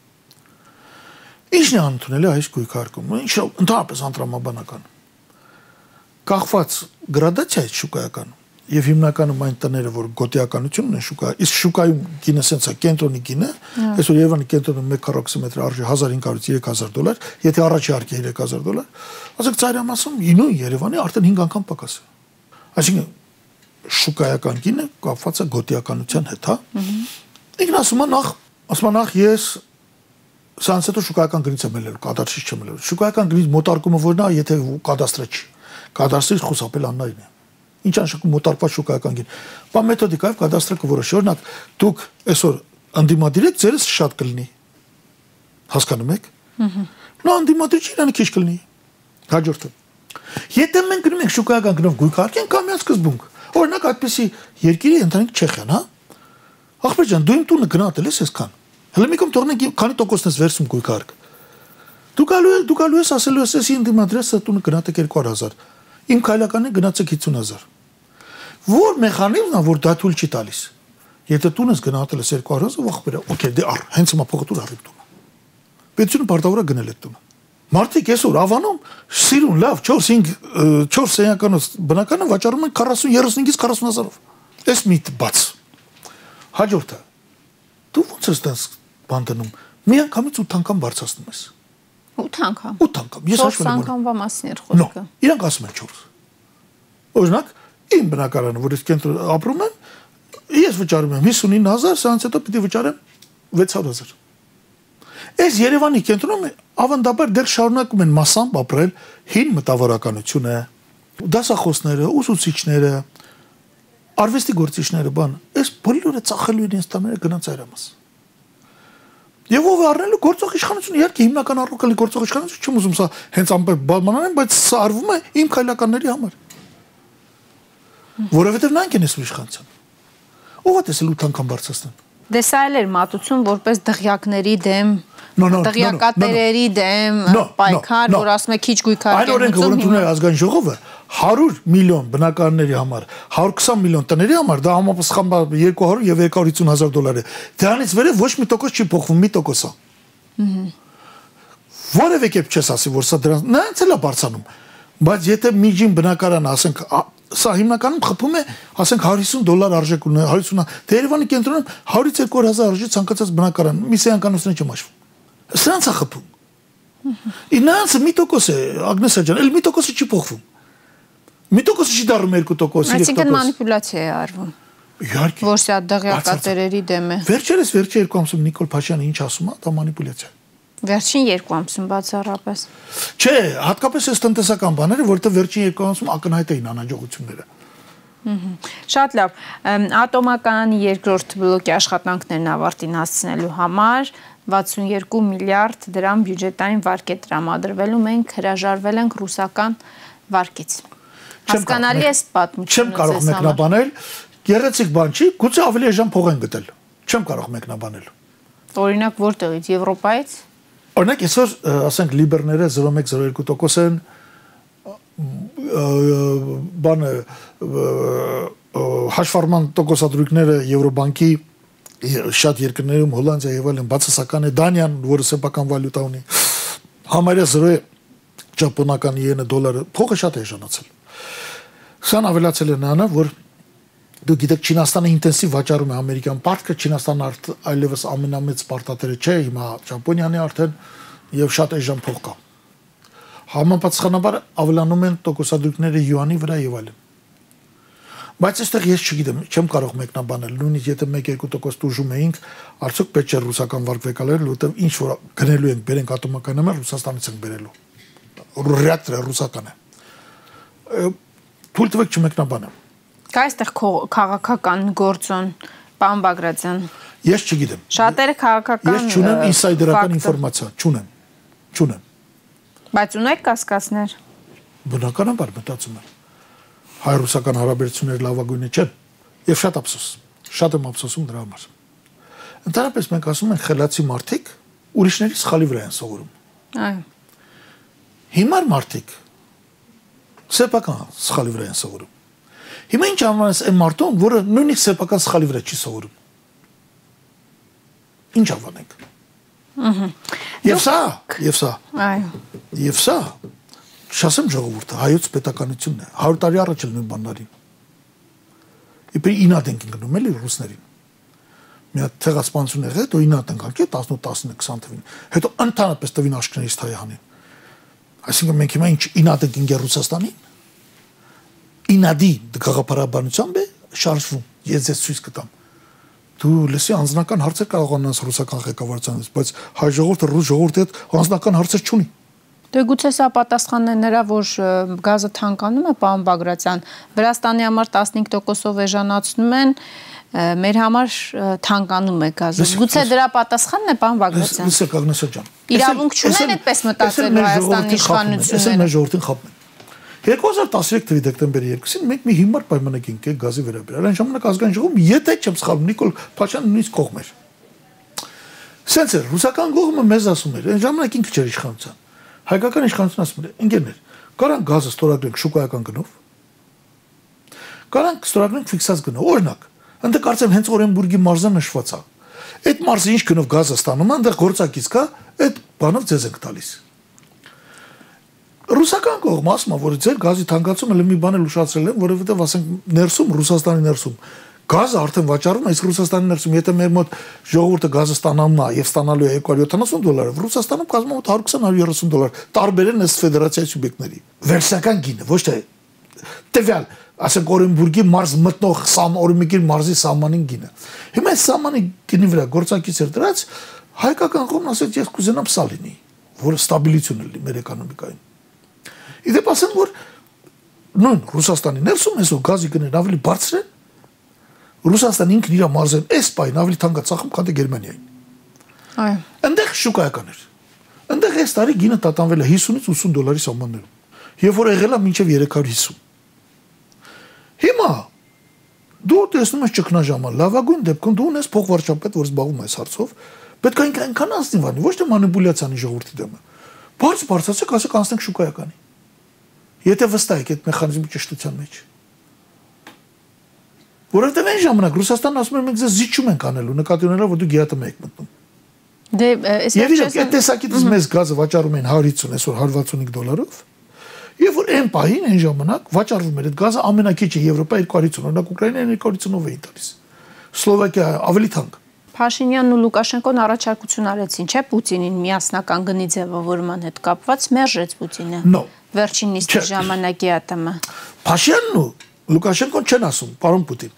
Ինչն է անընդունելի այս գույքարկում։ Ինչ ընդհանրապես անդրամաբանական կախված գրադացիայից շուկայական եւ հիմնականում այն տները, որ գոտիականություն ունեն շուկա, իսկ շուկայում գինը սենցա կենտրոնի գինը, այսօր Երևանի կենտրոնում 1 քառակուսիմետր արժի 1500-ից 3000 դոլար, եթե առաջի հարկի 3000 դոլար, ասեք ծայրամասում ինու Երևանի արդեն 5 անգամ պակաս է։ Այսինքն շուկայական գինը կապված է գոտիականության հետ, հա։ Ինքն ասում է նախ, ասում է նախ ես սրանց հետո շուկայական գնից եմ ելել, կադաստրի չեմ ելել։ Շուկայական գնից մոտարկումը որն է, եթե կադաստրը չի կադաստրից խուսափել աննայինը ինչ անշուք մոտարկված շուկայական գին բա մեթոդիկայով կադաստրը կորոշի օրինակ դուք այսօր անդիմադիր եք ձերս շատ կլինի հասկանում եք նո անդիմադիր չի իրան քիչ կլինի հաջորդը եթե մենք գնում ենք շուկայական գնով գույք արկեն կամ միած սկզբունք օրինակ այդպեսի երկիրի ընտանիք Չեխիան հա ախպեր ջան դու իմ տունը գնահատել ես այսքան հələ մի կողմ թողնենք քանի տոկոսն ես վերցում գույք արկ դու գալու ես դու գալու ես ասելու ես ես ինդիմադրես տունը գնահատեք 2000 Իմ քայլականը գնացեք 50000։ Որ մեխանիզմն է, որ դա թույլ չի տալիս։ Եթե տունս գնահատել ես 200-ը, վախբերա, օքեյ, դե առ, հենց հիմա փողտուր առիմ տունը։ Պետությունը պարտավոր է գնել այդ տունը։ Մարդիկ այսօր ավանում սիրուն լավ 4-5 4 սենյականոց բնականը վաճառում են 40-35-ից 40000-ով։ Այս միտ բաց։ Հաջորդը։ Դու ո՞նց ես դες բան դնում։ Մի անգամից 8 անգամ բարձրացնում ես։ 8 անգամ։ 8 անգամ։ Ես հաշվել եմ։ 4 անգամվա մասին էր խոսքը։ Իրանք ասում են 4։ Օրինակ, իմ բնակարանը, որ ես կենտրոն ապրում եմ, ես վճարում եմ 59000, սրանց հետո պիտի վճարեմ 600000։ Այս Երևանի կենտրոնում ավանդաբար դեռ շարունակում են massամբ ապրել հին մտավորականությունը, դասախոսները, ուսուցիչները, արվեստի գործիչները, բան, այս բոլորը ծախելու իրենց տաները գնաց այրամաս։ Եվ ով առնելու գործող իշխանությունը, իհարկե հիմնական առօրյակի գործող իշխանությունը չեմ ուզում սա հենց ամբողջ բանանեն, բայց սա արվում է իմ քայլականների համար։ Որովհետև նրանք են այսօր իշխանության։ Ո՞վ է տեսել 8 անգամ բարձրացնել։ Դե սա էլ էր մատուցում որպես դղյակների դեմ դղյակատերերի դեմ պայքար, որ ասում է քիչ գույքարկեն։ Այն օրենքը, որ ընդունել ազգային ժողովը, 100 միլիոն բնակարանների համար, 120 միլիոն տների համար դա համապատասխան 200 եւ 250 հազար դոլար է։ Դրանից վերև ոչ մի տոկոս չի փոխվում, մի տոկոս է։ Որևէ կերպ չես ասի, որ սա դրանց նրանց էլ է բարձանում։ Բայց եթե միջին բնակարան, ասենք, սա հիմնականում խփում է, ասենք 150 դոլար արժեք ունի, 150, դե Երևանի կենտրոնում 100-ից 2000 արժի ցանկացած բնակարան, մի սեանկանոցն չեմ հաշվում։ Սրանց է խփում։ Ինանց մի տոկոս է, Ագնեսա ջան, էլ մի տոկոսը չի փոխվում։ Մի տոկոսը չի դառնում 2%, 3%։ Այսինքն մանիպուլյացիա է արվում։ Իհարկե։ Որ սա դղյակատերերի դեմ է։ Վերջերս վերջի երկու ամսում Նիկոլ Փաշյանը ինչ ասում է, դա մանիպուլյացիա։ Վերջին երկու ամսում բացառապես։ Չէ, հատկապես այս տնտեսական բաները, որովհետև վերջին երկու ամսում ակնհայտ էին անհաջողությունները։ Շատ լավ։ Ատոմական երկրորդ բլոկի աշխատանքներն ավարտին հասցնելու համար 62 միլիարդ դրամ բյուջետային վարկ է տրամադրվելու մենք հրաժարվել ենք ռուսական վարկից։ Հասկանալի է պատմությունը։ Չեմ կարող մեկնաբանել, գեղեցիկ բան չի, գուցե ավելի էժան փող են գտել։ Չեմ կարող մեկնաբանել։ Օրինակ որտեղից Եվրոպայից։ Օրինակ այսօր ասենք լիբերները 0.1-0.2% են բանը հաշվառման տոկոսադրույքները Եվրոբանկի շատ երկրներում Հոլանդիա եւ այլն բացասական է Դանիան, որը սեփական վալյուտա ունի, համարյա 0 է ճապոնական յենը դոլարը, փողը շատ է ժանացել։ Սան ավելացել է նրանը, որ դու գիտեք Չինաստանը ինտենսիվ վաճառում է ամերիկյան պարտքը, Չինաստանը այլևս ամենամեծ պարտատերը չէ, հիմա Ճապոնիան է արդեն եւ շատ էժան փող կա։ Համապատասխանաբար ավելանում են տոկոսադրույքները յուանի վրա եւ այլն։ Բայց այստեղ ես չգիտեմ, չեմ կարող մեկնաբանել, նույնիսկ եթե 1-2% տուժում էինք, արդյոք պետք չէ ռուսական վարկվեկալերը, որովհետև ինչ որ գնելու ենք, բերենք ատոմական համար Ռուսաստանից ենք բերելու։ Ռեակտորը ռուսական է։ Թույլ տվեք չմեկնաբանեմ։ Կա այստեղ քաղաքական գործոն, պարոն Բագրատյան։ Ես չգիտեմ։ Շատերը քաղաքական Ես չունեմ ինսայդերական ինֆորմացիա, չունեմ։ Չունեմ։ Բայց ունեք կասկածներ։ Բնականաբար մտածում եմ հայ-ռուսական հարաբերությունները լավագույնը չեն եւ շատ ափսոս շատ եմ ափսոսում դրա համար ընդհանրապես մենք ասում ենք խելացի մարդիկ ուրիշների սխալի վրա են սովորում այո հիմար մարդիկ սեփական սխալի վրա են սովորում հիմա ինչ անվանես այն մարդուն որը նույնիսկ սեփական սխալի վրա չի սովորում ինչ անվանենք ըհը եւ սա եւ սա այո եւ սա չասեմ ժողովուրդը, հայոց պետականությունն է։ 100 տարի առաջ էլ նույն բաններին։ Իբր ինատ ենք գնում էլի ռուսներին։ Մի հատ ցեղասպանություն եղել, ինատ ենք անկե 18 10 20 թվին։ Հետո ընդհանրապես տվին աշկներից թայյանին։ Այսինքն մենք հիմա ինչ ինատ ենք ինգեր Ռուսաստանին։ Ինադի գաղափարաբանությամբ է շարժվում։ Ես ձեզ ցույց կտամ դու լսի անձնական հարցեր կարող անես ռուսական ղեկավարությանից, բայց հայ ժողովուրդը ռուս ժողովրդի հետ անձնական հարցեր չունի։ Դե գուցե սա պատասխանն է նրա, որ գազը թանկանում է, պարոն Բագրատյան, Վրաստանի համար 15%-ով էժանացնում են, մեր համար թանկանում է գազը։ Գուցե դրա պատասխանն է, պարոն Բագրատյան։ Լսեք, Ագնեսա ջան։ Իրավունք չունեն այդպես մտածել Հայաստանի իշխանությունները։ Այսօր մեր ժողովրդին խափում են։ 2013 թվականի դեկտեմբերի 2-ին մենք մի հիմար պայմանակ ենք գազի վերաբերյալ։ Այն ժամանակ ազգային ժողովում, եթե չեմ սխալվում, Նիկոլ Փաշյանը նույնիսկ կողմ էր։ Սենց էր, ռուսական կողմը մեզ ասում էր, այն ժամանակ ինքը չէր իշխանության հայկական իշխանությունը ասում է ընկերներ կարանք գազը ստորագրենք շուկայական գնով կարանք ստորագրենք ֆիքսած գնով օրինակ ընդ կարծեմ հենց օրենբուրգի մարզը նշված է այդ մարզը ինչ գնով գազը ստանում այնտեղ գործակից կա այդ բանով ձեզ ենք տալիս ռուսական կողմը ասում է որ ձեր գազի թանկացումը լի մի բան էլ ուշացրել են որովհետև ասենք ներսում ռուսաստանի ներսում գազը արդեն վաճառում իսկ Ռուսաստանի ներսում եթե մեր մոտ ժողովուրդը գազը ստանալու է եւ ստանալու է 270 դոլար, Ռուսաստանում կազմում է 120-130 դոլար, տարբեր են ըստ ֆեդերացիայի սուբյեկտների։ Վերսական գինը, ոչ թե տվյալ, ասենք Օրենբուրգի մարզ մտնող սամ Օրենբուրգի մարզի սահմանին գինը։ Հիմա այս սահմանի գինի վրա գործակից էր դրած հայկական կողմն ասեց ես կուզենամ սա լինի, որը ստաբիլիզացիոն լինի մեր էկոնոմիկային։ Իդեպ ասեմ որ նույն Ռուսաստանի ներսում այսօր գազի գներն ավելի բարձր են Ռուսաստան ինքն իր մարզեն այս պայն ավելի թանկա ծախում, քան թե Գերմանիային։ Այո։ Այնտեղ շուկայական էր։ Այնտեղ այս տարի գինը տատանվել է 50-ից 80 դոլարի սահմաններում։ Եվ որ եղել է մինչև 350։ Հիմա դու տեսնում ես ճգնաժամը, լավագույն դեպքում դու ունես փոխվարչապետ, որ զբաղվում է այս հարցով, պետք է այնքան անձնվանի, ոչ թե մանիպուլյացիանի ժողովրդի դեմը։ Բարձ բարձացեք, ասեք անցնենք շուկայականի։ Եթե վստահ եք այդ մեխանիզմի ճշտության մեջ։ Որովհետև այն ժամանակ Ռուսաստանն ասում էր մենք ձեզ զիջում ենք անելու նկատի ունելով որ դու գիատը եք մտնում։ Դե այս Եվ իրոք այդ տեսակետից մեզ գազը վաճառում են 150 այսօր 165 դոլարով։ Եվ որ այն պահին այն ժամանակ վաճառվում էր այդ գազը ամենակիչը Եվրոպա 250, օրինակ Ուկրաինան 250-ով էին տալիս։ Սլովակիա ավելի թանկ։ Փաշինյանն ու Լուկաշենկոն առաջարկություն արեցին, չէ՞ Պուտինին միասնական գնի ձևավորման հետ կապված մերժեց Պուտինը։ No։ Վերջին նիստի ժամանակի ԱՏՄ։ Փաշինյանն ու Լուկաշենկոն չեն ասում, պարոն Պուտին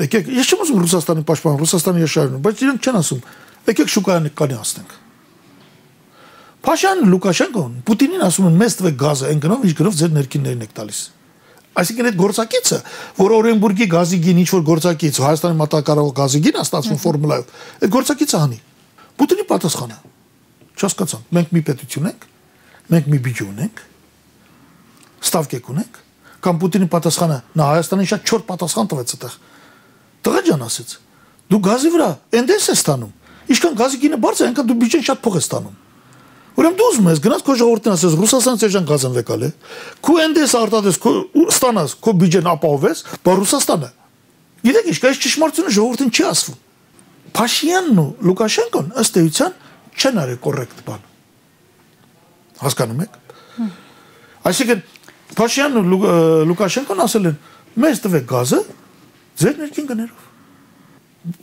Եկեք, ես չեմ ասում Ռուսաստանի պաշտպան, Ռուսաստանի եշարնում, բայց իրենք չեն ասում, եկեք շուկայանի կանի ասնենք։ Փաշյան Լուկաշենկոն Պուտինին ասում են մեզ տվեք գազը, այն գնով ինչ գնով ձեր ներքիններին եք տալիս։ Այսինքն այդ գործակիցը, որ Օրենբուրգի գազի գին ինչ որ գործակից Հայաստանի մատակարարող գազի գին է ստացվում ֆորմուլայով, այդ գործակիցը հանի։ Պուտինի պատասխանը։ Չհասկացա։ Մենք մի պետություն ենք, մենք մի բիջու ունենք, ստավկեք ունենք, կամ Պուտինի պատասխանը նա Հայաստանին շատ չոր պատասխան տվեց այդտեղ Տղա ջան ասեց, դու գազի վրա էնդես ես ստանում։ Ինչքան գազի գինը բարձր, այնքան դու բյուջեն շատ փող ես ստանում։ Ուրեմն դու ուզում ես գնաս քո ժողովրդին ասես Ռուսաստանից էժան գազն վեկալ է։ Քո էնդես արտադրես, քո ստանաս, քո բյուջեն ապահովես, բա Ռուսաստանը Գիտեք, ինչ կայս ճշմարտությունը ժողովրդին չի ասվում։ Փաշինյանն ու Լուկաշենկոն ըստ էության չեն արել կոռեկտ բան։ Հասկանում եք։ Այսինքն Փաշինյանն ու Լուկաշենկոն ասել են. «Մեզ տվեք գազը ձեր ներքին գներով»։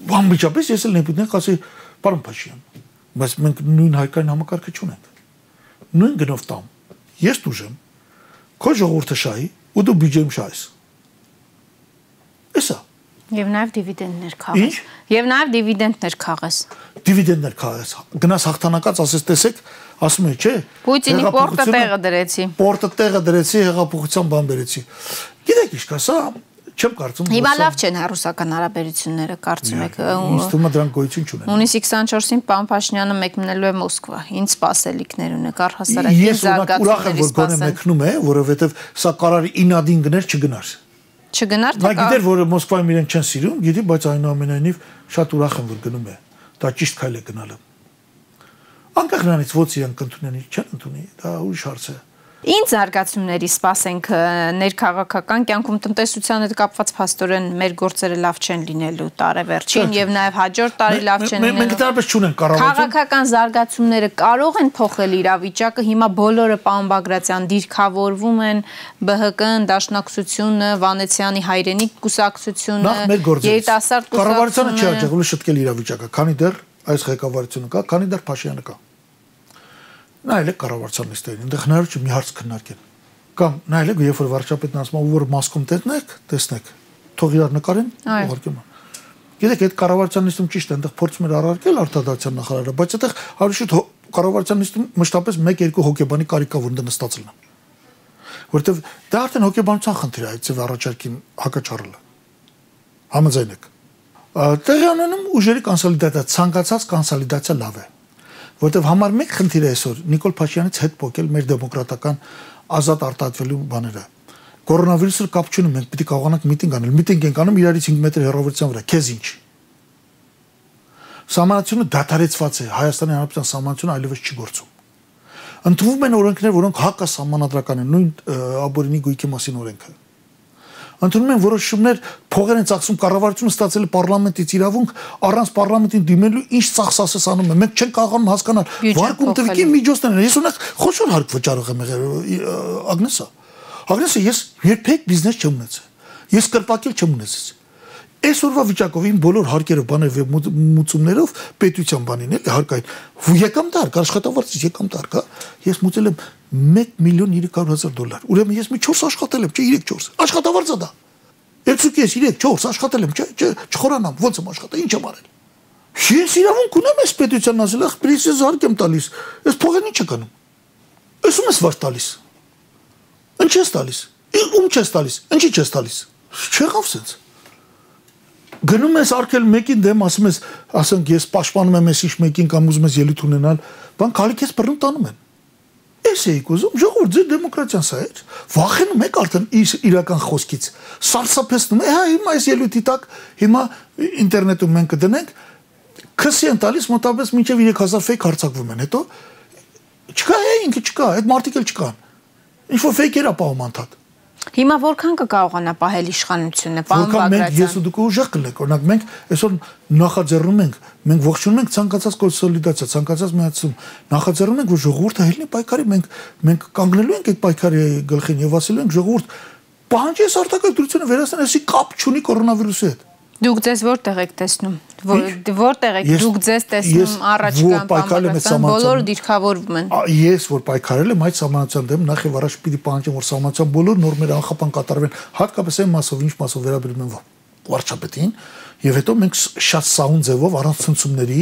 Բամբիճապես ես էլ նեպուտներ ասի, «Պարոն Փաշինյան, բայց մենք նույն հայկային համակարգը չունենք»։ Նույն գնով տամ։ Ես դուժեմ։ Քո ժողովուրդը շահի ու դու բյուջեում շահես։ Էսա։ Եվ նաև դիվիդենդներ քաղես։ Եվ նաև դիվիդենդներ քաղես։ Դիվիդենդներ քաղես։ Գնաս հաղթանակած ասես տեսեք, ասում է, չէ։ Պուտինի պորտը տեղը դրեցի։ Պորտը տեղը դրեցի, հեղափոխության բան բերեցի։ Գիտեք ինչ կա, սա չեմ կարծում Հիմա լավ չեն ռուսական հարաբերությունները, կարծում եք։ Ինձ թվում է դրանք գոյություն չունեն։ Հունիսի 24-ին պարոն Փաշինյանը մեկնելու է Մոսկվա։ Ինչ սպասելիքներ ունեք առհասարակին զարգացումների սպասել։ Ես ուրախ եմ, որ գոնե մեկնում է, որովհետև սա կարար ինադին գներ չգնար չգնար թե կա։ Նա գիտեր, որ Մոսկվայում իրեն չեն սիրում, գիտի, բայց այնուամենայնիվ շատ ուրախ եմ, որ գնում է։ Դա ճիշտ քայլ է գնալը։ Անկախ նրանից ո՞ց իրեն կընդունեն, չեն ընդունի, դա ուրիշ հարց է։ Ինչ զարգացումների սպասենք ներքաղաքական կյանքում տնտեսության հետ կապված փաստորեն մեր գործերը լավ չեն լինելու տարեվերջին եւ նաեւ հաջորդ տարի լավ չեն լինելու։ Մենք դարբեր չունենք կառավարություն։ Քաղաքական զարգացումները կարող են փոխել իրավիճակը։ Հիմա բոլորը պարոն Բագրատյան դիրքավորվում են ԲՀԿ-ն, Դաշնակցությունը, Վանեցյանի հայրենիք կուսակցությունը, երիտասարդ կուսակցությունը։ Կառավարությունը չի հաջողվել շտկել իրավիճակը, քանի դեռ այս ղեկավարությունը կա, քանի դեռ Փաշինյանը կա նայել եք կառավարության լիստերին, այնտեղ հնարավոր չէ մի հարց քննարկել։ Կամ նայել եք, երբ որ վարչապետն ասում է, որ մասկում տեսնեք, տեսնեք, թող իրար նկարեն, ուղարկեմ։ Գիտեք, այդ կառավարության լիստում ճիշտ է, այնտեղ փորձում էր առարկել արտադրության նախարարը, բայց այդտեղ շուտ կառավարության լիստում մշտապես 1-2 հոգեբանի կարիքա որ նստած լինեն։ Որտեվ դա արդեն հոգեբանության խնդիր է, այդ ձև առաջարկին հակաճառելը։ Համաձայն եք։ Տեղի ունենում ուժերի կոնսոլիդացիա, ցանկացած կոնսոլիդացիա լավ է որտեվ համար մեկ խնդիր է այսօր Նիկոլ Փաշինյանից հետ փոկել մեր դեմոկրատական ազատ արտադրվելու բաները կորոնավիրուսը կապ չունի մենք պիտի կարողանանք միտինգ անել միտինգ ենք անում իրարից 5 մետր հեռավորության վրա քեզ ինչ Սահմանությունը դադարեցված է Հայաստանի Հանրապետության սահմանությունը այլևս չի գործում ընդունվում են օրենքներ որոնք հակասահմանադրական են նույն աբորինի գույքի մասին օրենքը ընդունում են որոշումներ, փողեր են ծախսում կառավարությունը ստացել է պարլամենտից իրավունք առանց պարլամենտին դիմելու ինչ ծախսասես անում է։ Մենք չենք կարողանում հասկանալ վարկում տվյալի միջոցներն։ Ես ունենք խոշոր հարկ վճարող եմ եղել Ագնեսա։ Ագնեսա ես երբեք բիզնես չեմ ունեցել։ Ես կրպակել չեմ ունեցել այսօրվա վիճակով իմ բոլոր հարկերը բաներ եւ մուծումներով պետության բանին էլի հարկային եկամ դար աշխատավարձից եկամ դար կա ես մուծել եմ 1 միլիոն 300 հազար դոլար ուրեմն ես մի 4 աշխատել եմ չէ 3-4 աշխատավարձա դա Էցուկ ես 3-4 աշխատել եմ չէ չխորանամ ո՞նց եմ աշխատել ինչ եմ արել Ես իրավունք ունեմ այս պետության ասել, ախ, պրինցես հարկ եմ տալիս։ Այս փողն ինչ է կանում։ Էսում ես վար տալիս։ Ինչ ես տալիս։ Ում չես տալիս։ Ինչի չես տալիս։ Չեղավ սենց գնում ես արկել մեկին դեմ ասում ես ասենք ես պաշտպանում եմ էսիշ մեկին կամ ուզում ես ելույթ ունենալ բան քալիք ես բռնում տանում են Էս էիք ուզում ժողովուրդ ձեր դեմոկրատիան սա է վախենում եք արդեն իր իրական խոսքից սարսափեցնում է հա հիմա այս ելույթի տակ հիմա ինտերնետում մենք կդնենք քսի են տալիս մոտավորապես մինչև 3000 ֆեյք հարցակվում են հետո չկա է ինքը չկա այդ մարտիկել չկան ինչ որ ֆեյքեր է պահում անդադ Հիմա որքան կկարողանա պահել իշխանությունը, պարոն Բագրատյան։ Որքան մենք ես ու դուք ուժեղ կլենք, օրինակ մենք այսօր նախաձեռնում ենք, մենք ողջունում ենք ցանկացած կոնսոլիդացիա, ցանկացած միացում, նախաձեռնում ենք, որ ժողովուրդը հելնի պայքարի, մենք մենք կանգնելու ենք այդ պայքարի գլխին եւ ասելու ենք ժողովուրդ պահանջի այս արտակարգությունը վերացնել, այսի կապ չունի կորոնավիրուսի հետ։ Դուք ձեզ որտեղ եք տեսնում։ Որտեղ եք դուք ձեզ տեսնում առաջ կամ պայքարել բոլորը դիրքավորվում են։ Ես որ պայքարել եմ այդ սահմանության դեմ նախ եւ առաջ պիտի պահանջեմ որ սահմանության բոլոր նորմերը անխափան կատարվեն, հատկապես այն մասով, ինչ մասով վերաբերում են վարչապետին, եւ հետո մենք շատ սահուն ձևով առանց ցնցումների,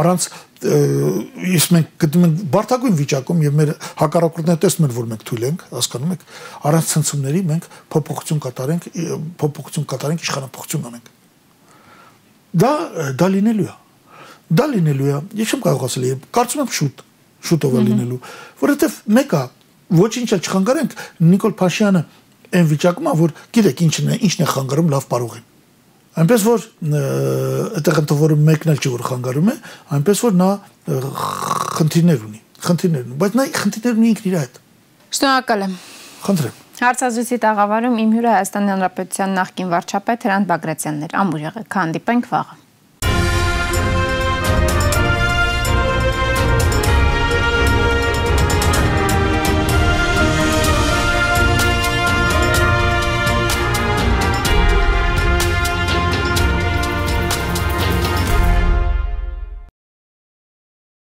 առանց իսկ մենք գտնում ենք բարթագույն վիճակում եւ մեր հակառակորդները տեսնում են որ մենք թույլ ենք, հասկանում եք, առանց ցնցումների մենք փոփոխություն կատարենք, փոփոխություն կատարենք, իշխանապողություն անենք դա դա լինելու է դա լինելու է ես չեմ կարող ասել կարծում եմ շուտ շուտով է լինելու որովհետև մեկը ոչինչ էլ չխանգարենք նիկոլ Փաշյանը այն վիճակում է որ գիտեք ինչն է ինչն է խանգարում լավ կարող են այնպես որ այդտեղ ընթորը մեկն էլ չի որ խանգարում է այնպես որ նա խնդիրներ ունի խնդիրներ ունի բայց նա խնդիրներ ունի ինքն իր հետ շնորհակալ եմ խնդրեմ Հարցազրույցի տաղավարում իմ հյուրը Հայաստանի Հանրապետության նախկին վարչապետ Հրանտ Բագրատյանն էր։ Ամուր եղեք, հանդիպենք վաղը։